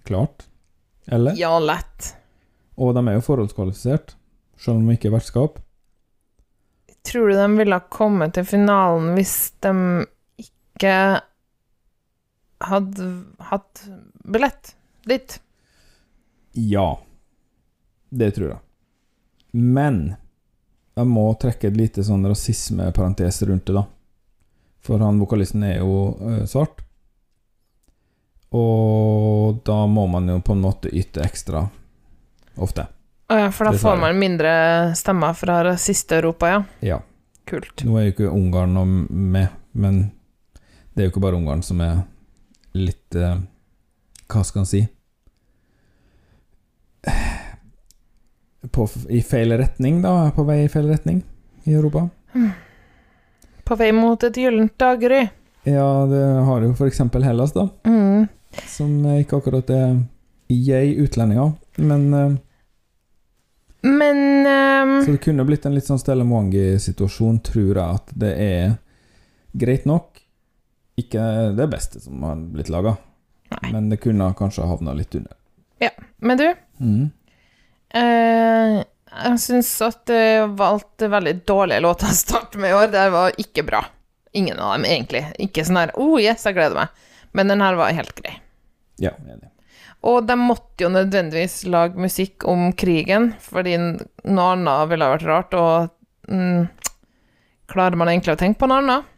Speaker 6: Klart. Eller?
Speaker 7: Ja, lett.
Speaker 6: Og de er jo forholdskvalifisert, selv om de ikke er vertskap.
Speaker 7: Tror du de ville ha kommet til finalen hvis de ikke hadde hatt billett dit?
Speaker 6: Ja. Det tror jeg. Men jeg må trekke et lite sånn rasismeparentes rundt det, da. For han vokalisten er jo øh, svart. Og da må man jo på en måte yte ekstra ofte.
Speaker 7: Å ja, for da får man mindre stemmer fra rasist-Europa, ja.
Speaker 6: Ja.
Speaker 7: Kult.
Speaker 6: Nå er jo ikke Ungarn med, men det er jo ikke bare Ungarn som er litt eh, Hva skal en si på, I feil retning, da. På vei i feil retning i Europa.
Speaker 7: På vei mot et gyllent daggry.
Speaker 6: Ja, det har jo eksempel Hellas, da.
Speaker 7: Mm.
Speaker 6: Som ikke akkurat er jeg utlendinger. Men eh,
Speaker 7: Men um,
Speaker 6: Så det kunne blitt en litt sånn Stella Mwangi-situasjon, tror jeg at det er greit nok. Ikke det beste som har blitt laga, men det kunne kanskje havna litt under.
Speaker 7: Ja. Men du,
Speaker 6: Mm.
Speaker 7: Eh, jeg syns at jeg valgte veldig dårlige låter å starte med i år. Det var ikke bra. Ingen av dem, egentlig. Ikke sånn her Oh, yes, jeg gleder meg. Men den her var helt grei.
Speaker 6: Ja, enig.
Speaker 7: Og de måtte jo nødvendigvis lage musikk om krigen, fordi noe annet ville ha vært rart, og mm, Klarer man egentlig å tenke på noe annet?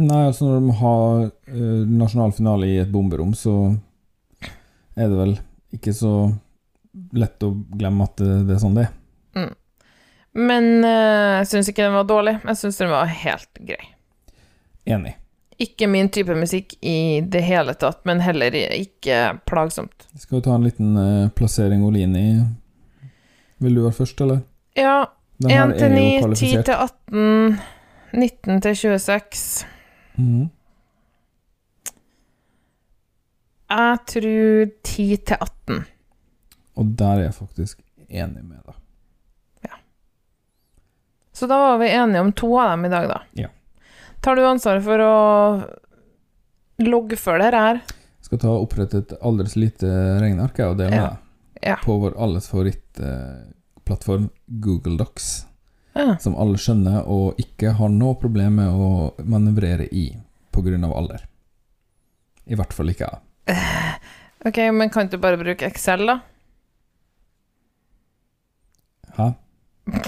Speaker 6: Nei, altså når de har uh, nasjonalfinale i et bomberom, så er det vel ikke så lett å glemme at det, er sånn det er.
Speaker 7: Mm. Men eh, jeg syns ikke den var dårlig. Jeg syns den var helt grei.
Speaker 6: Enig.
Speaker 7: Ikke min type musikk i det hele tatt, men heller ikke plagsomt.
Speaker 6: Skal vi ta en liten eh, plassering Olini? Vil du være først, eller?
Speaker 7: Ja, 1 til
Speaker 6: er
Speaker 7: 9, 10 til 18, 19 til 26.
Speaker 6: Mm.
Speaker 7: Jeg tror 10 til 18.
Speaker 6: Og der er jeg faktisk enig med deg.
Speaker 7: Så da var vi enige om to av dem i dag, da.
Speaker 6: Ja.
Speaker 7: Tar du ansvaret for å loggføre det her?
Speaker 6: Jeg skal ta og opprette et aldri så lite regneark og dele med
Speaker 7: Ja.
Speaker 6: deg.
Speaker 7: Ja.
Speaker 6: På vår alles favorittplattform Google Docs.
Speaker 7: Ja.
Speaker 6: Som alle skjønner og ikke har noe problem med å manøvrere i pga. alder. I hvert fall ikke jeg.
Speaker 7: Ok, men kan du bare bruke Excel, da?
Speaker 6: Hæ?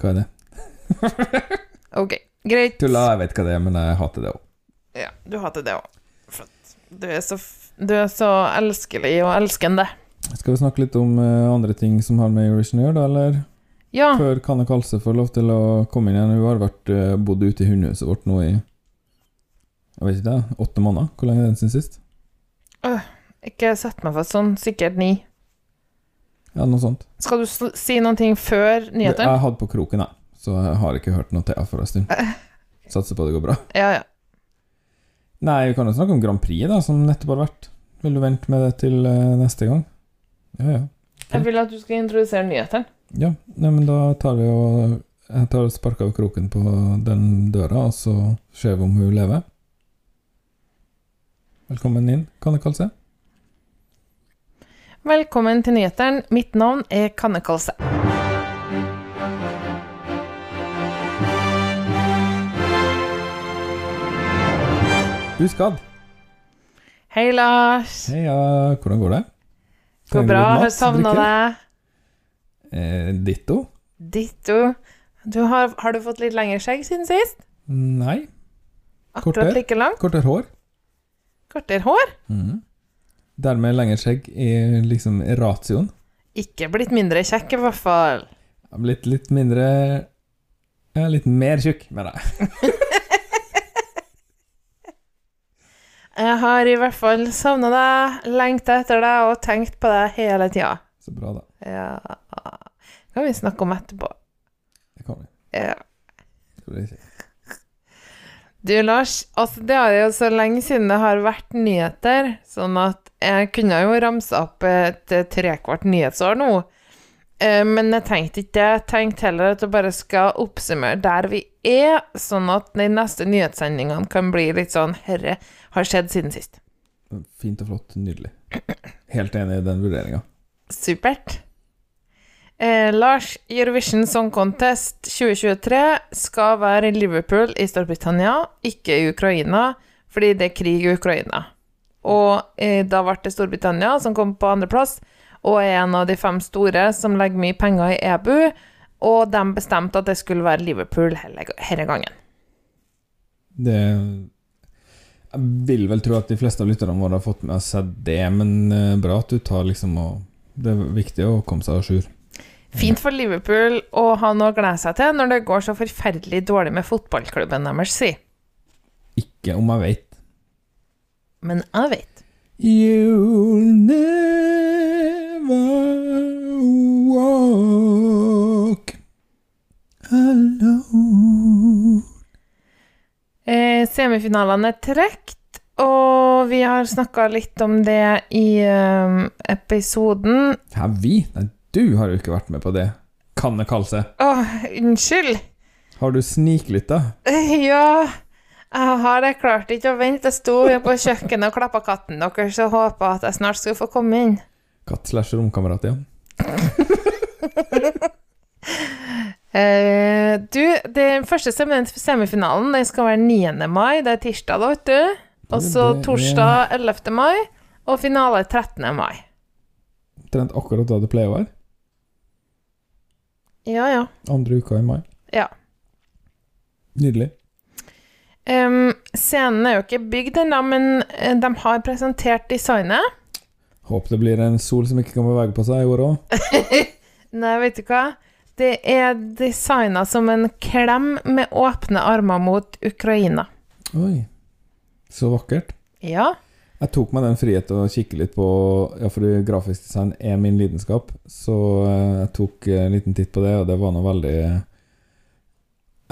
Speaker 6: Hva er det? [laughs]
Speaker 7: Ok, greit.
Speaker 6: Tulla, jeg vet hva det er, men jeg hater det òg.
Speaker 7: Ja, du hater det òg. Du er så, du er så elskelig og elskende.
Speaker 6: Skal vi snakke litt om uh, andre ting som har med Eurovision å gjøre, da, eller?
Speaker 7: Ja.
Speaker 6: Før Kanne Kalse får lov til å komme inn igjen. Hun har vært, uh, bodd ute i hundehuset vårt nå i Jeg vet ikke, åtte måneder? Hvor lenge er den siden sist?
Speaker 7: Uh, ikke sett meg fast sånn, sikkert ni.
Speaker 6: Ja, noe sånt.
Speaker 7: Skal du si noen ting før nyheter?
Speaker 6: Jeg hadde på kroken, jeg. Så jeg har ikke hørt noe til henne for en stund. Satser på det går bra.
Speaker 7: Ja, ja.
Speaker 6: Nei, vi kan jo snakke om Grand Prix, da, som nettopp har vært. Vil du vente med det til eh, neste gang? Ja, ja.
Speaker 7: Jeg vil at du skal introdusere nyhetene.
Speaker 6: Ja, nei, men da tar vi og Jeg tar og sparker av kroken på den døra, og så ser vi om hun lever. Velkommen inn, kan det Kalse.
Speaker 7: Velkommen til nyhetene. Mitt navn er Kanne Kalse.
Speaker 6: Uskadd.
Speaker 7: Hei, Lars.
Speaker 6: Heia, hvordan går det?
Speaker 7: Går bra. Har savna deg.
Speaker 6: Eh, ditto?
Speaker 7: Ditto. Du har, har du fått litt lengre skjegg siden sist?
Speaker 6: Nei.
Speaker 7: Akkurat
Speaker 6: Kortere.
Speaker 7: like langt?
Speaker 6: Kortere hår.
Speaker 7: Kortere hår?
Speaker 6: Mhm. Dermed lengre skjegg i liksom ratioen.
Speaker 7: Ikke blitt mindre kjekk, i hvert fall.
Speaker 6: Jeg har blitt litt mindre Ja, litt mer tjukk, mener jeg. [laughs]
Speaker 7: Jeg har i hvert fall savna deg, lengta etter deg og tenkt på deg hele tida.
Speaker 6: Så bra, da.
Speaker 7: Ja Det kan vi snakke om etterpå.
Speaker 6: Det kan vi.
Speaker 7: Ja.
Speaker 6: Det.
Speaker 7: Du, Lars, altså det er jo så lenge siden det har vært nyheter, sånn at jeg kunne jo ramse opp et eh, trekvart nyhetsår nå. Eh, Men jeg tenkte ikke det. Jeg tenkte heller at jeg bare skal oppsummere der vi er, sånn at de neste nyhetssendingene kan bli litt sånn Herre, har skjedd siden sist.
Speaker 6: Fint og flott. Nydelig. Helt enig i den vurderinga.
Speaker 7: Supert. Eh, Lars, Eurovision Song Contest 2023 skal være i Liverpool i Storbritannia, ikke i Ukraina, fordi det er krig i Ukraina. Og eh, da ble det Storbritannia som kom på andreplass, og er en av de fem store som legger mye penger i EBU, og de bestemte at det skulle være Liverpool denne gangen.
Speaker 6: Det Jeg vil vel tro at de fleste av lytterne våre har fått med seg det, men eh, bra at du tar liksom og Det er viktig å komme seg a jour.
Speaker 7: Fint for Liverpool å ha noe å glede seg til når det går så forferdelig dårlig med fotballklubben deres, si.
Speaker 6: Ikke om jeg veit.
Speaker 7: Men jeg vet.
Speaker 6: You'll never walk alone
Speaker 7: Eh, semifinalene er trukket, og vi har snakka litt om det i eh, episoden
Speaker 6: Hæ, vi? Nei, du har jo ikke vært med på det. Kan det kalle seg.
Speaker 7: Åh, unnskyld.
Speaker 6: Har du sniklytta?
Speaker 7: Eh, Ja, jeg har det klart ikke å vente. Jeg sto på kjøkkenet og klappa katten deres og håpa at jeg snart skulle få komme inn.
Speaker 6: Katt slash romkamerat, ja.
Speaker 7: uh, [laughs] du, den første semifinalen den skal være 9. mai. Det er tirsdag, da, vet du. Og så torsdag 11. mai. Og finale 13. mai.
Speaker 6: Trent akkurat da det pleier å være.
Speaker 7: Ja, ja.
Speaker 6: Andre uka i mai.
Speaker 7: Ja.
Speaker 6: Nydelig.
Speaker 7: Um, scenen er jo ikke bygd ennå, men eh, de har presentert designet.
Speaker 6: Håper det blir en sol som ikke kan bevege på seg i år òg. [laughs]
Speaker 7: Nei, vet du hva? Det er designa som en klem med åpne armer mot Ukraina.
Speaker 6: Oi. Så vakkert.
Speaker 7: Ja.
Speaker 6: Jeg tok meg den frihet å kikke litt på Ja, fordi grafisk design er min lidenskap, så eh, jeg tok en liten titt på det, og det var noe veldig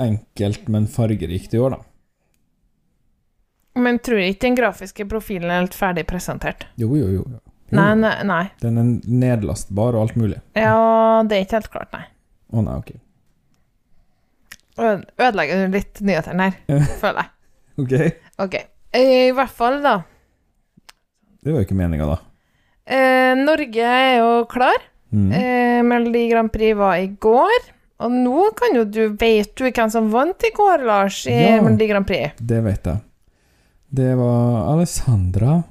Speaker 6: enkelt, men fargerikt i år, da.
Speaker 7: Men tror ikke den grafiske profilen er helt ferdig presentert.
Speaker 6: Jo, jo, jo. jo.
Speaker 7: Nei, nei, nei.
Speaker 6: Den er nedlastbar og alt mulig.
Speaker 7: Ja, det er ikke helt klart, nei.
Speaker 6: Å nei, ok.
Speaker 7: Øde- Ødelegger du litt nyhetene her, føler jeg. [laughs]
Speaker 6: Ok.
Speaker 7: Ok. I hvert fall, da.
Speaker 6: Det var jo ikke meninga, da.
Speaker 7: Eh, Norge er jo klar.
Speaker 6: Mm.
Speaker 7: Eh, Melodi Grand Prix var i går. Og nå kan jo du Vet du hvem som vant i går, Lars, i
Speaker 6: Ja.
Speaker 7: Melodi Grand Prix?
Speaker 6: Det vet jeg. Det var Alessandra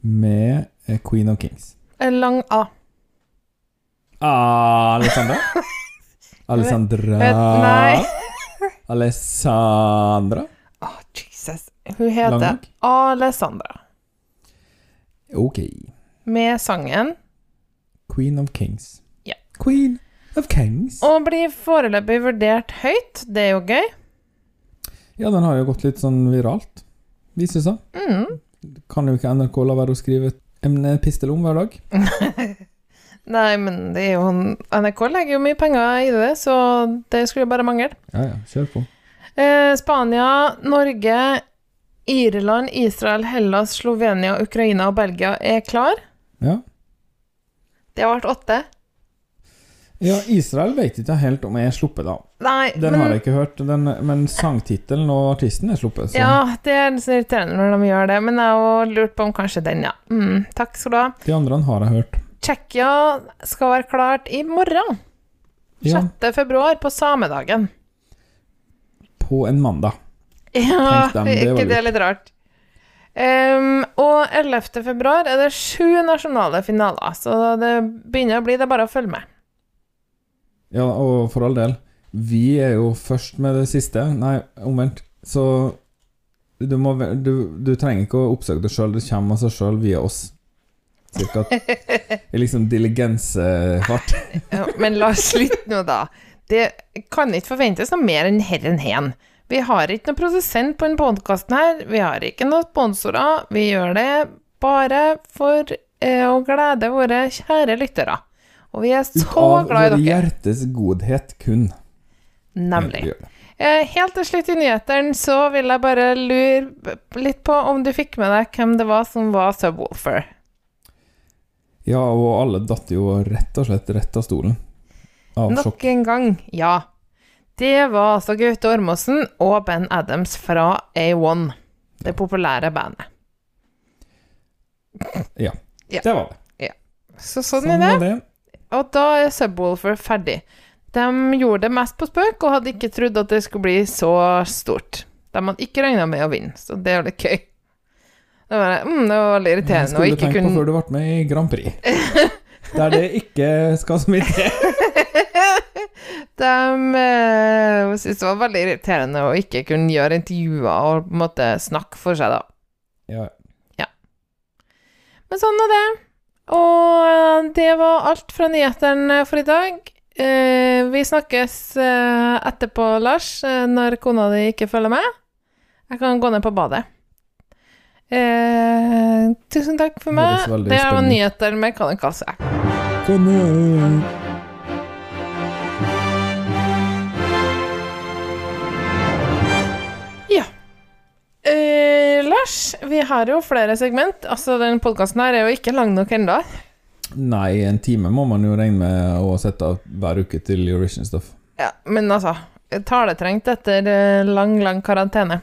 Speaker 6: med eh, Queen of Kings.
Speaker 7: En lang A.
Speaker 6: Ah, Alessandra? [laughs] Alessandra
Speaker 7: nei.
Speaker 6: Alessandra?
Speaker 7: Å, Jesus. Hun heter Alessandra.
Speaker 6: Ok.
Speaker 7: Med sangen
Speaker 6: Queen of Kings.
Speaker 7: Ja.
Speaker 6: Queen of Kings.
Speaker 7: Og blir foreløpig vurdert høyt. Det er jo gøy.
Speaker 6: Ja, den har jo gått litt sånn viralt, viser det seg.
Speaker 7: Mm.
Speaker 6: Kan jo ikke NRK la være å skrive emne pistel om hver dag. [laughs]
Speaker 7: Nei, men det er jo NRK legger jo mye penger i det, så det skulle bare mangle.
Speaker 6: Ja, ja, kjør på.
Speaker 7: Eh, Spania, Norge, Irland, Israel, Hellas, Slovenia, Ukraina og Belgia er klar.
Speaker 6: Ja.
Speaker 7: Det har vært åtte.
Speaker 6: Ja, Israel vet ikke helt om jeg er sluppet, da.
Speaker 7: Nei,
Speaker 6: Den
Speaker 7: men
Speaker 6: har jeg ikke hørt, den, men sangtittelen og artisten er sluppet. Så
Speaker 7: Ja, det er litt irriterende når de gjør det, men jeg har lurt på om kanskje den, ja. Mm, takk skal du ha.
Speaker 6: de andre har jeg hørt.
Speaker 7: Tsjekkia skal være klart i morgen.
Speaker 6: Ja,
Speaker 7: 6. februar, på samedagen.
Speaker 6: på en mandag.
Speaker 7: Ja,
Speaker 6: dem, det
Speaker 7: ikke det
Speaker 6: er
Speaker 7: litt rart? Um, og 11. februar er det sju nasjonale finaler, så det begynner å bli det bare å følge med.
Speaker 6: Ja, og for all del, vi er jo først med det siste. Nei, omvendt. Så du, må, du, du trenger ikke å oppsøke det sjøl, det kommer av seg sjøl via oss. Cirka i [laughs] liksom diligensefart.
Speaker 7: Ja, men la oss slutte nå, da. Det kan ikke forventes noe mer enn herren hen. Vi har ikke noen produsent på denne podkasten her, vi har ikke noen sponsorer. Vi gjør det bare for eh, å glede våre kjære lyttere. Og vi er så
Speaker 6: Ut av
Speaker 7: glad i dere.
Speaker 6: hjertes godhet kun.
Speaker 7: Nemlig. Eh, Helt til slutt i nyhetene så vil jeg bare lure litt på om du fikk med deg hvem det var som var Subwoolfer.
Speaker 6: Ja, og alle datt jo rett og slett rett av stolen. Av
Speaker 7: Nok
Speaker 6: sjokk.
Speaker 7: en gang, ja. Det var altså Gaute Ormåsen og Ben Adams fra A1, det populære bandet.
Speaker 6: Ja,
Speaker 7: Ja.
Speaker 6: det var det.
Speaker 7: Så sånn er det.
Speaker 6: det.
Speaker 7: Og da er Subwoolfer ferdig. De gjorde det mest på spøk, og hadde ikke trodd at det skulle bli så stort. De hadde ikke regna med å vinne, så det er litt gøy. Det var, mm, det var veldig irriterende å
Speaker 6: skulle
Speaker 7: du
Speaker 6: tenkt på før du ble med i Grand Prix. Der det ikke skal så mye til. [laughs]
Speaker 7: De eh, syntes det var veldig irriterende å ikke kunne gjøre intervjuer og på en måte snakke for seg, da.
Speaker 6: Ja.
Speaker 7: Men sånn er det. Og det var alt fra nyhetene for i dag. Eh, vi snakkes eh, etterpå, Lars, når kona di ikke følger med. Jeg kan gå ned på badet. Eh, tusen takk for meg. Det var nyheter med Kanikasse.
Speaker 6: Kan
Speaker 7: Eh, Lars, vi har jo flere segment. Altså, den podkasten her er jo ikke lang nok ennå.
Speaker 6: Nei, en time må man jo regne med å sette av hver uke til Eurovision-stuff.
Speaker 7: Ja, men altså Taletrengt etter eh, lang, lang karantene.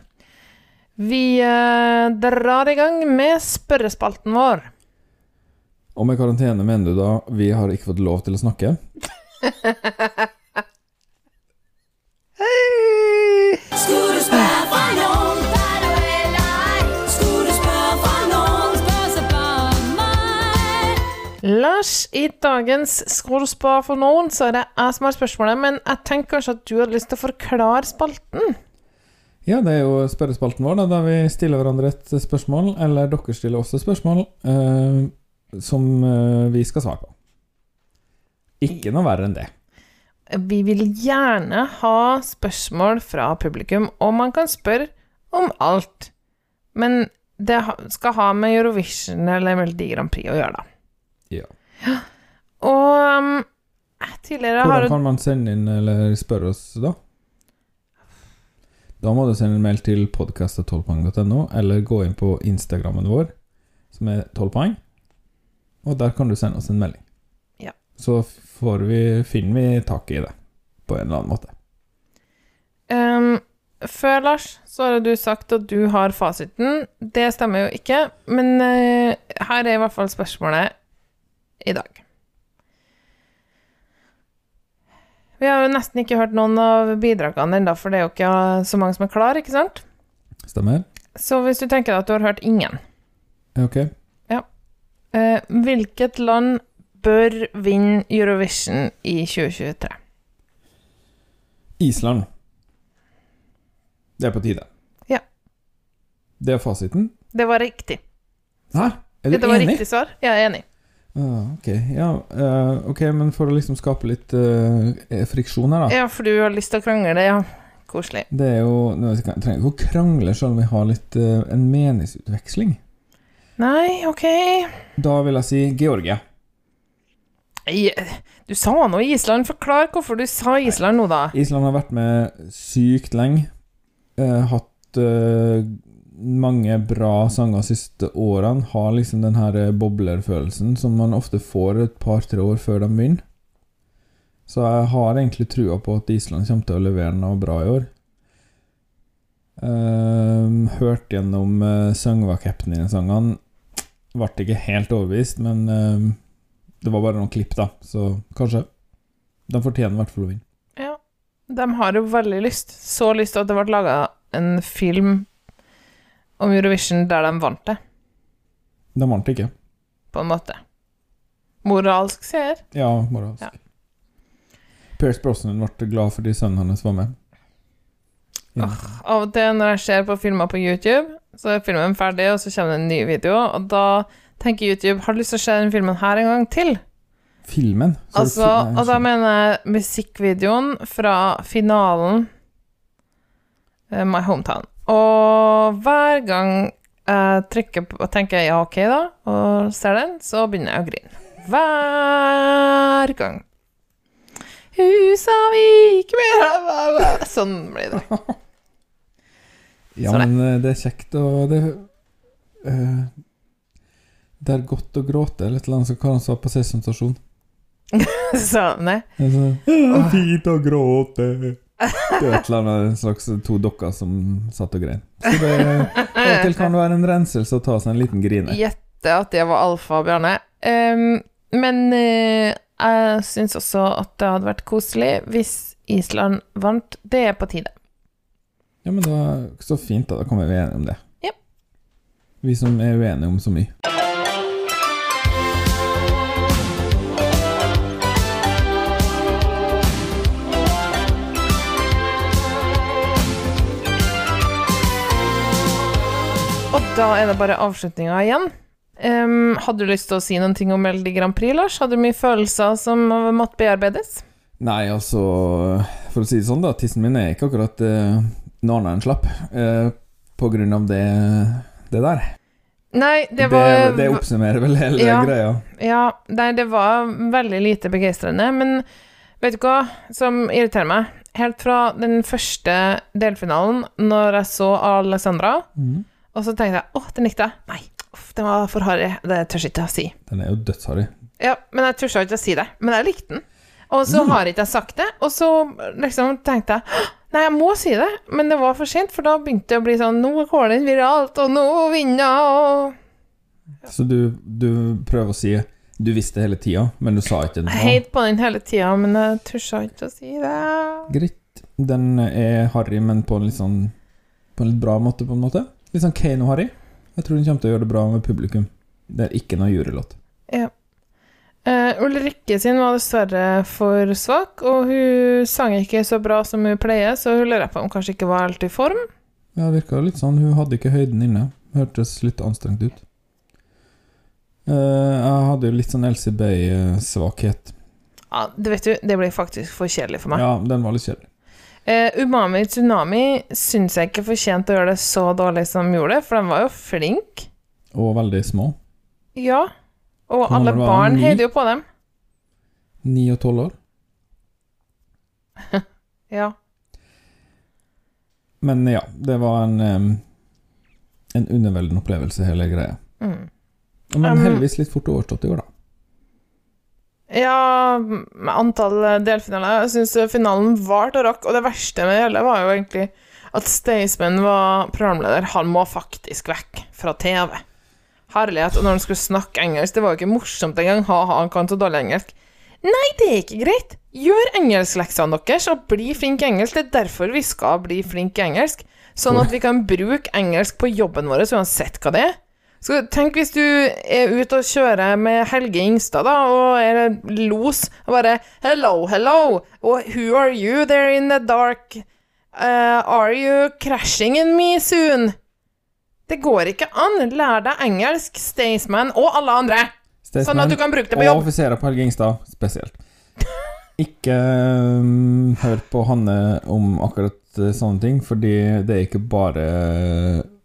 Speaker 7: Vi uh, drar i gang med spørrespalten vår.
Speaker 6: Og med karantene mener du da vi har ikke fått lov til å snakke? [laughs]
Speaker 8: Skulle
Speaker 7: Lars, i dagens Skrålspar for noen, så er det jeg som har spørsmålet, men jeg tenker kanskje at du hadde lyst til å forklare spalten?
Speaker 6: Ja, det er jo spørrespalten vår, da, der vi stiller hverandre et spørsmål, eller dere stiller også spørsmål, eh, som eh, vi skal svare på. Ikke noe verre enn det.
Speaker 7: Vi vil gjerne ha spørsmål fra publikum, og man kan spørre om alt. Men det skal ha med Eurovision eller Melodi Grand Prix å gjøre, da.
Speaker 6: Ja.
Speaker 7: Og um, tidligere har
Speaker 6: Hvordan kan man sende inn eller spørre oss da? Da må du sende en mail til podcast.12poeng.no, eller gå inn på Instagrammen vår, som er 12 poeng, og der kan du sende oss en melding.
Speaker 7: Ja.
Speaker 6: Så får vi, finner vi tak i det, på en eller annen måte.
Speaker 7: um, Før, Lars, så har du sagt at du har fasiten. Det stemmer jo ikke, men uh, her er i hvert fall spørsmålet i dag. Vi har jo nesten ikke hørt noen av bidragene ennå, for det er jo ikke så mange som er klar, ikke sant?
Speaker 6: Stemmer?
Speaker 7: Så hvis du tenker deg at du har hørt ingen
Speaker 6: Ja, Ok.
Speaker 7: eh, Hvilket land bør vinne Eurovision i 2023?
Speaker 6: Island. Det er på tide.
Speaker 7: Ja.
Speaker 6: Det er fasiten.
Speaker 7: Det var riktig.
Speaker 6: Hæ? Er du enig?
Speaker 7: det var riktig svar. Jeg er enig.
Speaker 6: Ah, ok, ja, uh, ok, men for å liksom skape litt uh, friksjon her, da.
Speaker 7: Ja, for du har lyst til å krangle, ja. Koselig.
Speaker 6: Det er jo Vi trenger ikke å krangle selv om vi har litt uh, en meningsutveksling.
Speaker 7: Nei, ok
Speaker 6: Da vil jeg si Georgia.
Speaker 7: Du sa nå Island. Forklar hvorfor du sa Island nå, da.
Speaker 6: Island har vært med sykt lenge. Hatt mange bra sanger siste årene. Har liksom den her eh, boblerfølelsen som man ofte får et par-tre år før de begynner. Så jeg har egentlig trua på at Island kommer til å levere noe bra i år. Um, hørt gjennom uh, Sangva-Captain-sangene. Ble ikke helt overbevist, men ehm, det var bare noen klipp, da, så kanskje. De fortjener i hvert fall å vinne.
Speaker 7: Ja. De har jo veldig lyst. Så lyst til at det ble laga en film om Eurovision der de vant det,
Speaker 6: De vant ikke.
Speaker 7: på en måte. Moralsk seer.
Speaker 6: Ja, moralsk.
Speaker 7: Ja.
Speaker 6: Pierce Brosnan ble glad fordi sønnen hans var med. Ja.
Speaker 7: Av og til når jeg ser på filmer på YouTube, så er filmen ferdig, og så kommer det en ny video, og da tenker YouTube Har du lyst til å se den filmen her en gang til?
Speaker 6: Filmen? Så
Speaker 7: Altså,
Speaker 6: fi-
Speaker 7: og da mener jeg musikkvideoen fra finalen eh, My Hometown. Og hver gang jeg trykker på og tenker ja, ok, da, og ser den, så begynner jeg å grine. Hver gang. Husa Husavik mer [laughs] Sånn blir det.
Speaker 6: Ja,
Speaker 7: Sånn
Speaker 6: men eh, det er kjekt, og det uh, Det er godt å gråte, eller et eller annet som Karen sa på Sesam stasjon. [laughs]
Speaker 7: Så, nei.
Speaker 6: Det sånn, «Ja, Fint å gråte. Det er et eller annet slags to dokker som satt og grein. Så det av og til kan være en renselse å ta seg en liten grine.
Speaker 7: Gjette at det var Alfa Bjarne. Um, men uh, jeg syns også at det hadde vært koselig hvis Island vant. Det er på tide.
Speaker 6: Ja, men da, Så fint, da. Da kan vi være enige om det.
Speaker 7: Ja.
Speaker 6: Vi som er uenige om så mye.
Speaker 7: Da er det bare avslutninga igjen. Um, hadde du lyst til å si noen ting om Melodi Grand Prix, Lars? Hadde du mye følelser som måtte bearbeides?
Speaker 6: Nei, altså For å si det sånn, da. Tissen min er ikke akkurat uh, noe en slapp. uh, på grunn av det, det der.
Speaker 7: Nei, det var
Speaker 6: det, det oppsummerer vel hele
Speaker 7: Ja.
Speaker 6: greia.
Speaker 7: Ja, nei, det var veldig lite begeistrende, men vet du hva som irriterer meg? Helt fra den første delfinalen, når jeg så Alessandra,
Speaker 6: Mhm.
Speaker 7: Og så tenkte jeg åh, den likte jeg. Nei, uff, den var for harry. Det tør jeg ikke å si.
Speaker 6: Den er jo dødsharry.
Speaker 7: Ja, men jeg tør ikke å si det. Men jeg likte den. Og så har ikke jeg sagt det, og så liksom tenkte jeg Nei, jeg må si det, men det var for sent, for da begynte det å bli sånn Nå går den viralt, og nå vinner og
Speaker 6: Så du, du prøver å si Du visste hele tida, men du sa ikke det.
Speaker 7: Jeg heit på den hele tida, men jeg tør ikke å si det.
Speaker 6: Greit. Den er harry, men på en litt sånn På en litt bra måte, på en måte. Litt sånn Kano-harry. Jeg tror hun kommer til å gjøre det bra med publikum. Det er ikke noe jurylåt.
Speaker 7: Ja. Uh, Ulrikke sin var dessverre for svak, og hun sang ikke så bra som hun pleier, så hun lurer på om hun kanskje ikke var helt i form.
Speaker 6: Ja, det virka litt sånn. Hun hadde ikke høyden inne. Hørtes litt anstrengt ut. Uh, jeg hadde jo litt sånn Elsie Bay-svakhet.
Speaker 7: Ja, det vet du, det ble faktisk for kjedelig for meg.
Speaker 6: Ja, den var litt kjedelig.
Speaker 7: Eh, Umami Tsunami syns jeg ikke fortjente å gjøre det så dårlig som de gjorde, for de var jo flinke.
Speaker 6: Og veldig små.
Speaker 7: Ja. Og
Speaker 6: Hvor
Speaker 7: alle barn? Heide jo på dem.
Speaker 6: Ni og tolv år. [laughs]
Speaker 7: Ja.
Speaker 6: Men ja, det var en um, En underveldende opplevelse, hele greia.
Speaker 7: Mm.
Speaker 6: Men
Speaker 7: Um,
Speaker 6: heldigvis litt fort overstått i år, da.
Speaker 7: Ja, med antall delfinaler. Jeg syns finalen varte og rakk, og det verste med det hele var jo egentlig at Staysman var programleder. Han må faktisk vekk fra TV. Herlighet. Og når han skulle snakke engelsk, det var jo ikke morsomt engang. Ha-ha, han kan så dårlig engelsk. Nei, det er ikke greit. Gjør engelskleksene deres, og bli flink i engelsk. Det er derfor vi skal bli flink i engelsk. Sånn at vi kan bruke engelsk på jobben vår, uansett hva det er. Så tenk hvis du er ute og kjører med Helge Ingstad, da, og er los, og bare Hello, hello, og who are you there in the dark? Uh, are you crashing in me soon? Det går ikke an. Lær deg engelsk, Staysman, og alle andre. Sånn at du kan bruke det på jobb.
Speaker 6: Og offiserer på Helge Ingstad spesielt. [laughs] Ikke um, hør på Hanne om akkurat eh, sånne ting, fordi det er ikke bare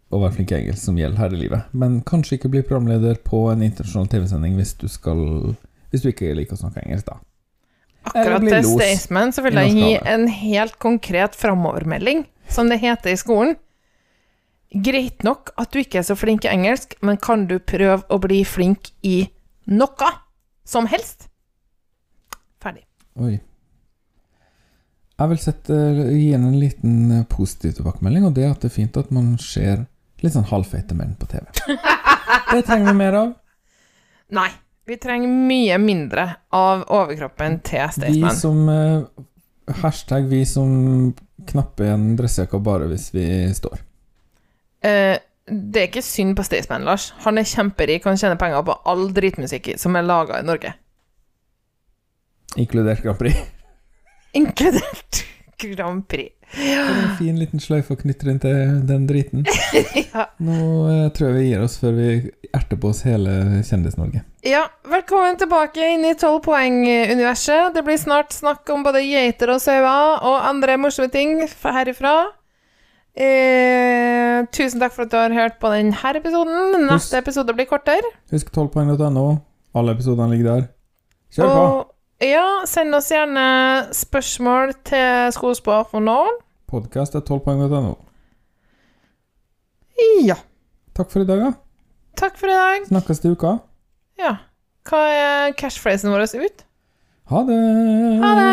Speaker 6: å være flink i engelsk som gjelder her i livet. Men kanskje ikke bli programleder på en internasjonal TV-sending hvis Hvis du ikke liker å snakke engelsk, da.
Speaker 7: Akkurat til Staysman så vil jeg gi en helt konkret framovermelding, som det heter i skolen. Greit nok at du ikke er så flink i engelsk, men kan du prøve å bli flink i noe som helst? Ferdig.
Speaker 6: Oi. Jeg vil sette, gi en liten positiv tilbakemelding, og det er at det er fint at man ser litt sånn halvfeite menn på TV. Det trenger vi mer av.
Speaker 7: Nei, vi trenger mye mindre av overkroppen til
Speaker 6: Vi som uh, Hashtag vi som knapper en dressjakke bare hvis vi står.
Speaker 7: Uh, det er ikke synd på Staysman, Lars. Han er kjemperik, han tjener penger på all dritmusikk som er laga i Norge.
Speaker 6: Inkludert Grand Prix.
Speaker 7: Inkludert Grand Prix.
Speaker 6: For en fin liten sløyfe å knytte rundt den driten. [laughs]
Speaker 7: Ja.
Speaker 6: Nå eh, tror jeg vi gir oss før vi erter på oss hele Kjendis-Norge.
Speaker 7: Ja, velkommen tilbake inn i 12 poeng-universet. Det blir snart snakk om både geiter og sauer og andre morsomme ting herifra. Eh, tusen takk for at du har hørt på denne episoden. Neste episode blir kortere.
Speaker 6: Husk 12poeng.no. Alle episodene ligger der. Kjør på!
Speaker 7: Ja, send oss gjerne spørsmål til Skospåjournalen.
Speaker 6: Podkast er 12poeng.no.
Speaker 7: Ja.
Speaker 6: Takk for i dag, da.
Speaker 7: Takk for i dag.
Speaker 6: Snakkes til uka.
Speaker 7: Ja. Hva er cashphrasen vår ut?
Speaker 6: Ha det!
Speaker 7: Ha det!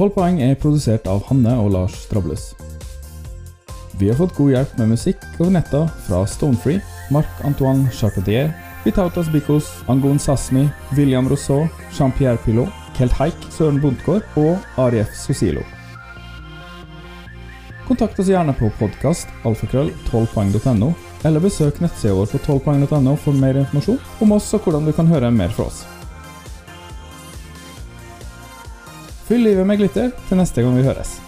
Speaker 6: Tolv poeng er produsert av Hanne og Lars Strables. Vi har fått god hjelp med musikk over netta fra Stonefree, Marc-Antoine Charpentier, Vitautas Bikos, Angon Sasmi, William Rousseau, Jean-Pierre Pilot, Kelt Haik, Søren Bondtgaard og Arief Sosilo. Kontakt oss gjerne på podkast alfakrøll 12poeng.no, eller besøk nettsida vår på 12poeng.no for mer informasjon om oss og hvordan du kan høre mer fra oss. Fyll livet med glitter til neste gang vi høres.